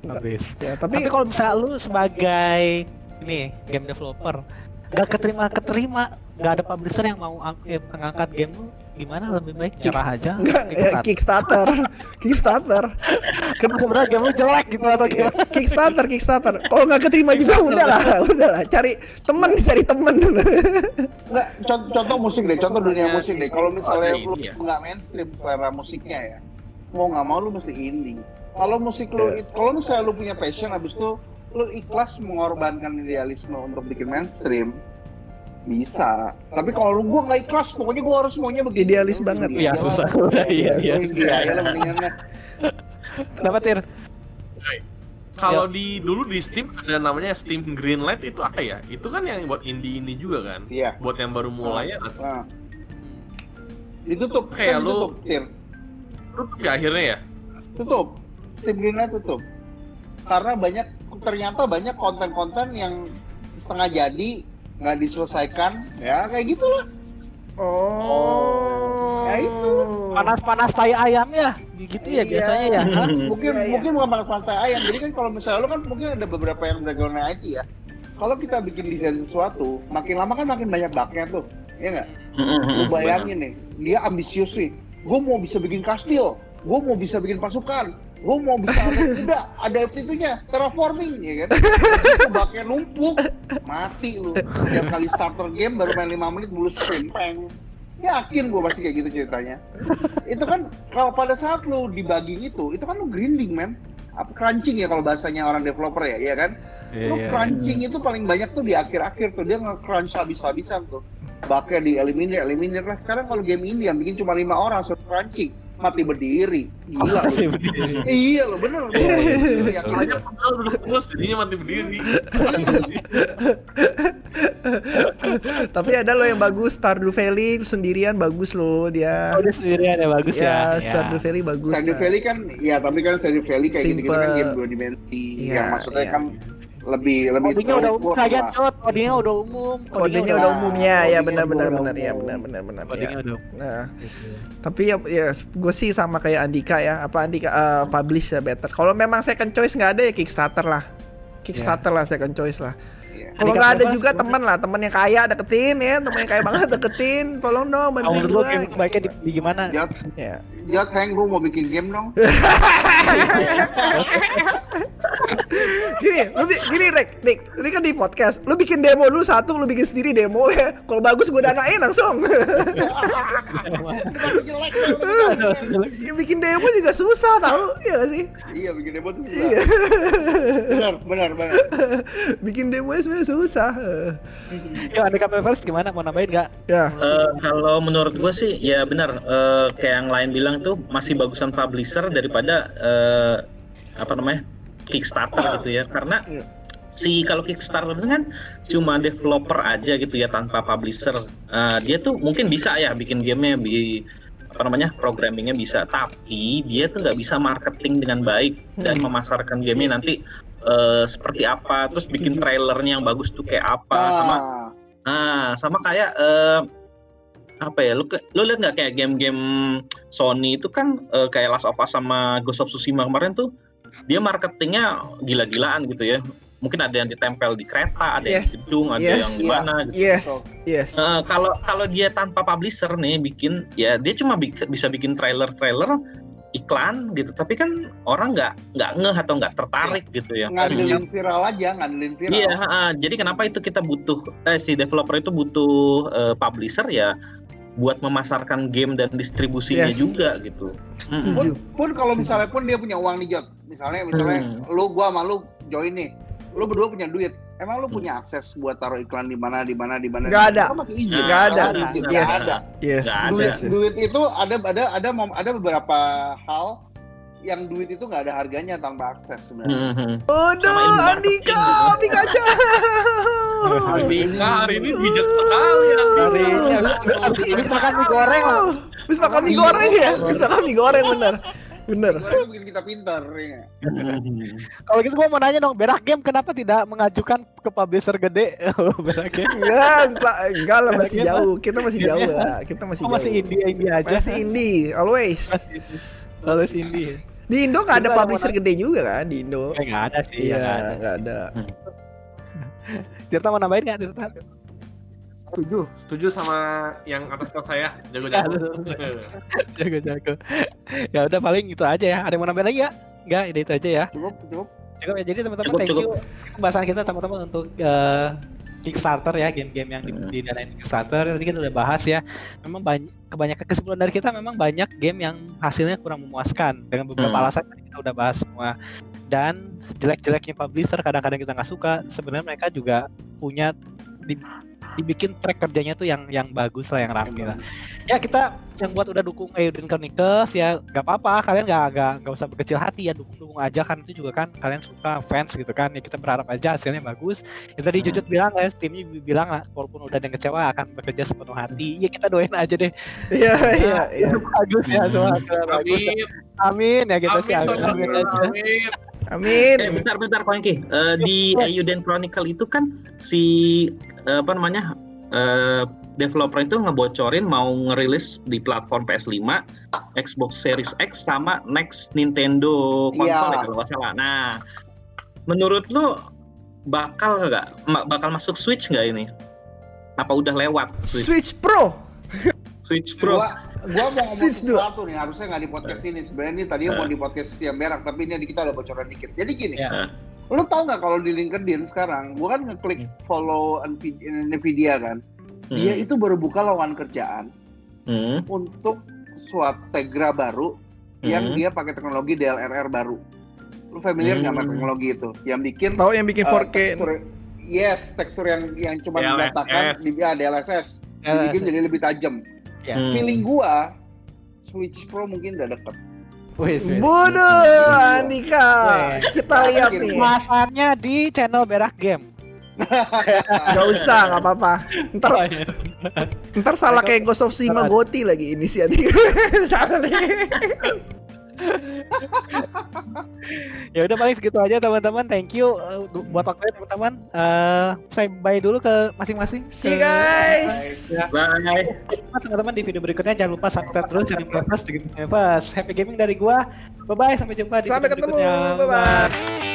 Publish. Ya, Tapi, tapi kalau misalnya lu sebagai ini game developer gak keterima keterima nggak ada publisher yang mau ang- mengangkat game lu gimana lebih baik Kick- nyerah aja enggak ya, Kickstarter. Kickstarter. kan sebenarnya game lu jelek gitu atau Ya, gimana Kickstarter, Kickstarter. Kalau nggak keterima juga udahlah, udahlah. Cari temen, cari temen. Nggak, contoh, contoh musik deh, contoh dunia musik deh. Kalau misalnya Oh, lu ya. nggak mainstream selera musiknya ya, mau nggak mau lu mesti indie. Kalau musik lu, it- kalau misalnya lu punya passion, abis itu lu ikhlas mengorbankan idealisme untuk bikin mainstream, bisa. Tapi kalau lu gua nggak ikhlas, pokoknya gua harus maunya begini. Idealis Lu banget. Iya, susah. Udah, iya, iya. Mendingan lah. kenapa tir Kalau di dulu di Steam ada namanya Steam Greenlight itu apa ya? Itu kan yang buat indie ini juga kan? Iya. Buat yang baru mulai ya. Nah. Ditutup, Kayak kan lu- ditutup. Tutup ya akhirnya ya. tutup Steam Greenlight tutup karena banyak ternyata banyak konten-konten yang setengah jadi nggak diselesaikan ya kayak gitulah Oh. Ya itu. panas-panas tai ayam ya gitu ya Iya. biasanya ya Hah? mungkin Iya, iya. mungkin bukan pada pantai ayam jadi kan kalau misalnya lo kan mungkin ada beberapa yang background IT ya kalau kita bikin desain sesuatu makin lama kan makin banyak bugnya tuh ya nggak Hmm, lu bayangin nih dia ambisius nih gue mau bisa bikin kastil. Gue mau bisa bikin pasukan. Gue mau bisa ada kuda ada itunya terraforming ya kan? Baknya numpuk mati lu. Tiap kali starter game baru main 5 menit bulu sprint peng. Yakin gue pasti kayak gitu ceritanya. Itu kan kalau pada saat lu dibagi itu itu kan lu grinding man apa crunching ya kalau bahasanya orang developer ya ya kan? Lu Iya, iya. crunching itu paling banyak tuh di akhir-akhir tuh. Dia nge-crunch habis-habisan tuh baknya di eliminir eliminir lah sekarang kalau game ini yang bikin cuma lima orang suruh crunching mati berdiri gila lu. iya lo bener lu yakin Soalnya padahal duduk terus jadinya mati berdiri. Tapi ada loh yang bagus Stardew Valley sendirian bagus loh dia. Oh, dia sendirian ya bagus ya, Ya, ya. Stardew Valley bagus. Stardew. Valley kan ya tapi kan Stardew Valley kayak gitu-gitu kan game dua dimensi Iya, yang maksudnya iya. kan lebih lebih Kodenya udah umum lah. cot, kodenya udah umum. Kodenya udah- udah umum ya, ya benar benar benar ya benar benar benar. Kodenya Ya. Nah, tapi ya, ya gue sih sama kayak Andika ya. Apa Andika eh, publish ya better. Kalau memang second choice nggak ada ya Kickstarter lah. Kickstarter lah second choice lah. Iya. Kalau nggak ada juga teman lah, teman yang kaya deketin ya, teman yang kaya banget deketin, tolong dong bantuin menurut gue. game baiknya di, di gimana? Jod, Ya. Hank, gue mau bikin game dong. Gini, lu gini Rek, ini kan di podcast. Lu bikin demo dulu satu, lu bikin sendiri demo ya. Kalau bagus gue danain langsung. Ya, Ya, bikin demo juga susah tahu, ya gak sih? Iya bikin demo tuh susah. Iya. Benar, benar, benar. bikin demo sebenarnya susah. Yo, Andika Pevers gimana? Mau nambahin nggak? Ya. Eh, kalau menurut gue sih ya benar eh, kayak yang lain bilang tuh masih bagusan publisher daripada eh, apa namanya Kickstarter gitu ya. Karena Iya. si kalau Kickstarter itu kan cuma developer aja gitu ya tanpa publisher. Eh, dia tuh mungkin bisa ya bikin gamenya bi apa namanya programmingnya bisa. Tapi dia tuh nggak bisa marketing dengan baik dan Hmm. memasarkan gamenya nanti eh, seperti apa. Terus bikin trailernya yang bagus tuh kayak apa. Sama Ah, Nah, sama kayak eh, apa ya? Lu lu lihat nggak kayak game-game Sony itu kan eh, kayak Last of Us sama Ghost of Tsushima kemarin tuh dia marketingnya gila-gilaan gitu ya. Mungkin ada yang ditempel di kereta, ada yang Yes. di gedung, ada Yes. yang di mana gitu. Yes, yes. Eh, kalau kalau dia tanpa publisher nih bikin ya dia cuma bik- bisa bikin trailer-trailer iklan gitu tapi kan orang nggak nggak ngeh atau nggak tertarik gitu ya ngandelin viral aja, ngandelin viral. Iya, ha-ha. jadi kenapa itu kita butuh eh si developer itu butuh eh, publisher ya buat memasarkan game dan distribusinya Yes. juga gitu. Mm-mm. Setuju. Pun kalau misalnya pun dia punya uang nih Jod. Misalnya misalnya Hmm. lu gua sama lu join nih. Lu berdua punya duit. Emang lu punya akses buat taruh iklan di mana di mana di mana? Nggak ada. Kan pakai izin. Nggak ada. Nggak Nggak Yes. ada. Yes. Nggak ada. Duit, yes. duit itu ada ada ada ada beberapa hal yang duit itu nggak ada harganya tanpa akses sebenarnya. Mhm. Aduh, Sama ilmu Andika, marketing Andika hari ini bijak sekali Hari ini habis makan mie goreng loh. Bisa makan mie goreng ya? Bisa makan mie goreng bener. Bener. Bikin kita pintar, ya. Kalau gitu gua mau nanya dong, Berak Game kenapa tidak mengajukan ke publisher gede? Berak Game. Enggak, enggak, enggak lah masih jauh. Kita masih jauh lah. Kita masih Oh, jauh. masih indie indie aja. Masih indie, always. Lalu indie. Di Indo nggak ada publisher gede juga kan di Indo. Eh, nggak ada sih. Iya, ya, nggak ada. Tirta mau nambahin nggak Tirta? Setuju, setuju sama yang atas atas saya. Jago-jago. Jago-jago. ya udah paling itu aja ya. Ada yang mau nambahin lagi ya? Enggak, ide itu aja ya. Cukup, cukup. Cukup ya. Jadi teman-teman thank cukup. you pembahasan kita teman-teman untuk eh, Kickstarter ya, game-game yang di, Hmm. didanain Kickstarter. Tadi kita udah bahas ya. Memang banyak kebanyakan kesimpulan dari kita memang banyak game yang hasilnya kurang memuaskan dengan beberapa Hmm. alasan tadi kita udah bahas semua. Dan jelek-jeleknya publisher kadang-kadang kita nggak suka. Sebenarnya mereka juga punya di- dibikin track kerjanya tuh yang yang bagus lah, yang rapi lah. Ya kita yang buat udah dukung Euden Chronicles ya nggak apa-apa kalian nggak nggak nggak usah berkecil hati ya dukung dukung aja kan itu juga kan kalian suka fans gitu kan ya kita berharap aja hasilnya bagus ya tadi Hmm. Jujut bilang ya timnya bilang lah walaupun udah ada yang kecewa akan bekerja sepenuh hati ya kita doain aja deh Iya, iya, iya. bagus ya semua Hmm. bagus Amin. amin ya kita sih Amin. amin, amin aja Amin. Amin. Eh bentar bentar Koengki. Eh, di Ayuden Chronicle itu kan si apa namanya eh, developer itu ngebocorin mau ngerilis di platform PS5, Xbox Series X sama next Nintendo konsol Iya. ya kalau nggak salah. Nah, menurut lu bakal nggak bakal masuk Switch nggak ini? Apa udah lewat Switch, Switch Pro. Switch Pro? Gua, gua mau ngomong Switch dua. sesuatu nih, harusnya nggak di podcast ini. Sebenarnya ini tadi mau di podcast yang berak, tapi ini kita ada bocoran dikit. Jadi gini, Ya. Lu tau nggak kalau di LinkedIn sekarang, gua kan ngeklik follow Nvidia, Nvidia kan, Hmm. dia itu baru buka lowongan kerjaan Hmm. untuk suatu Tegra baru yang Hmm. dia pakai teknologi DLRR baru. Lu familiar nggak sama Hmm. teknologi itu? Yang bikin Tahu yang bikin uh, 4K. tekstur- yes, tekstur yang yang cuma DLSS. mendatakan di ya, DLSS, dibikin jadi lebih tajam. Ya. Hmm. Feeling gua Switch Pro mungkin udah deket. Wih, wih. Bodoh, Andika. Kita lihat nih. Kemasannya di channel Berak Game. Gak usah, nggak apa-apa. Ntar, Oh, iya. ntar salah kayak Ghost of Tsushima Goti lagi ini sih Andika. Salah nih. Ya udah paling segitu aja teman-teman thank you uh, buat waktunya teman-teman Eh, saya bye dulu ke masing-masing See you guys. Ya. Bye. teman-teman di video berikutnya jangan lupa subscribe terus channel Plus di Plus. Happy gaming dari gua. Bye bye sampai jumpa di Sampai video ketemu. berikutnya. Bye bye.